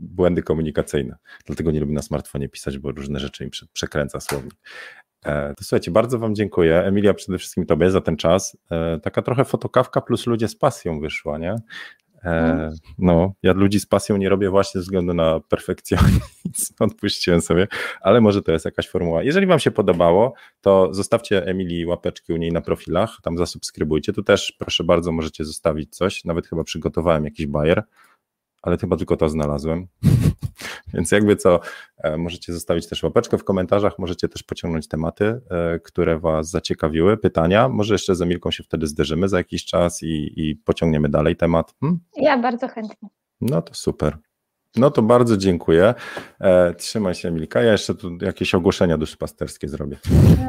błędy komunikacyjne. Dlatego nie lubię na smartfonie pisać, bo różne rzeczy im przekręca słownik. E, to słuchajcie, bardzo Wam dziękuję. Emilia, przede wszystkim Tobie za ten czas. E, taka trochę fotokawka plus ludzie z pasją wyszła, nie? E, no. no, ja ludzi z pasją nie robię właśnie ze względu na perfekcjonizm, odpuściłem sobie, ale może to jest jakaś formuła. Jeżeli Wam się podobało, to zostawcie Emilii łapeczki u niej na profilach, tam zasubskrybujcie. Tu też proszę bardzo, możecie zostawić coś, nawet chyba przygotowałem jakiś bajer, ale chyba tylko to znalazłem. Więc jakby co, e, możecie zostawić też łapeczkę w komentarzach, możecie też pociągnąć tematy, e, które Was zaciekawiły, pytania. Może jeszcze z Emilką się wtedy zderzymy za jakiś czas i, i pociągniemy dalej temat.
Hmm? Ja bardzo chętnie.
No to super. No to bardzo dziękuję. E, trzymaj się, Emilka. Ja jeszcze tu jakieś ogłoszenia duszpasterskie zrobię.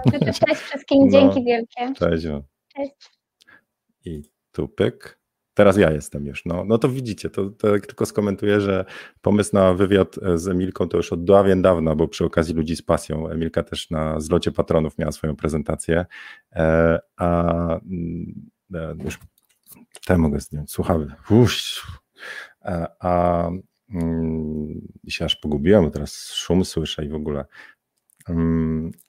No, cześć wszystkim, dzięki no, wielkie.
Cześć. Cześć. I tu pyk. Teraz ja jestem już. No, no to widzicie, to, to tylko skomentuję, że pomysł na wywiad e, z Emilką to już od dawien dawna, bo przy okazji ludzi z pasją. Emilka też na zlocie patronów miała swoją prezentację. E, a mm, e, już te mogę zdjąć, słuchawy. Uś, a, a mm, się aż pogubiłem, teraz szum słyszę i w ogóle.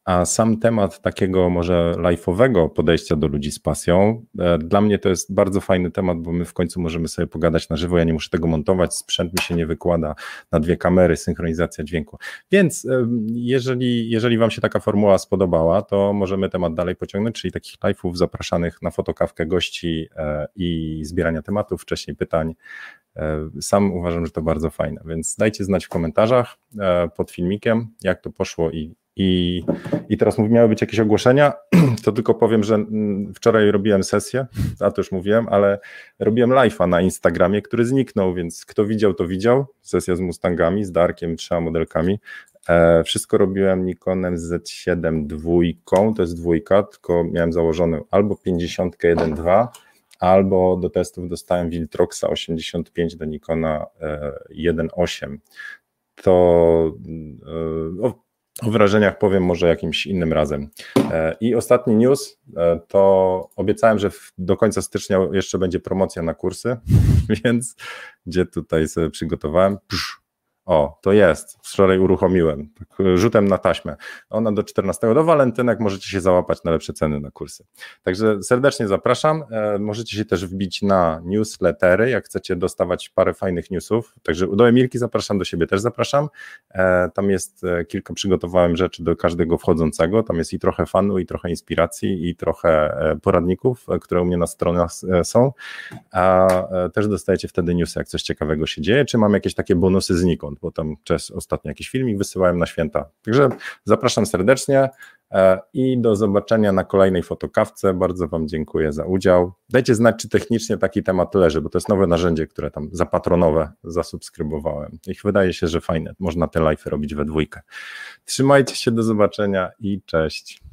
A sam temat takiego może life'owego podejścia do ludzi z pasją, e, dla mnie to jest bardzo fajny temat, bo my w końcu możemy sobie pogadać na żywo, ja nie muszę tego montować, sprzęt mi się nie wykłada na dwie kamery, synchronizacja dźwięku. Więc jeżeli, jeżeli Wam się taka formuła spodobała, to możemy temat dalej pociągnąć, czyli takich live'ów zapraszanych na fotokawkę gości e, i zbierania tematów, wcześniej pytań. E, sam uważam, że to bardzo fajne, więc dajcie znać w komentarzach pod filmikiem, jak to poszło i i, I teraz miały być jakieś ogłoszenia, to tylko powiem, że mm, wczoraj robiłem sesję, a to już mówiłem, ale robiłem live'a na Instagramie, który zniknął, więc kto widział, to widział. Sesja z Mustangami, z Darkiem, trzema modelkami. E, wszystko robiłem Nikonem Z7 dwójką, to jest dwójka, tylko miałem założony albo 50 1.2, albo do testów dostałem Viltroxa 85 do Nikona e, 1.8 to e, o wrażeniach powiem może jakimś innym razem. E, I ostatni news, e, to obiecałem, że do końca stycznia jeszcze będzie promocja na kursy, więc gdzie tutaj sobie przygotowałem. Psz, o, to jest. Wczoraj uruchomiłem. Tak, rzutem na taśmę. Ona do 14 do walentynek możecie się załapać na lepsze ceny na kursy. Także serdecznie zapraszam. E, możecie się też wbić na newslettery, jak chcecie dostawać parę fajnych newsów. Także do Emilki zapraszam, do siebie też zapraszam. E, tam jest e, kilka, przygotowałem rzeczy do każdego wchodzącego. Tam jest i trochę fanu, i trochę inspiracji, i trochę poradników, które u mnie na stronach są. A też dostajecie wtedy newsy, jak coś ciekawego się dzieje, czy mam jakieś takie bonusy znikąd bo tam czas ostatnio jakiś filmik wysyłałem na święta. Także zapraszam serdecznie e, i do zobaczenia na kolejnej fotokawce. Bardzo Wam dziękuję za udział. Dajcie znać, czy technicznie taki temat leży, bo to jest nowe narzędzie, które tam zapatronowe zasubskrybowałem. Ich wydaje się, że fajne. Można te live robić we dwójkę. Trzymajcie się, do zobaczenia i cześć.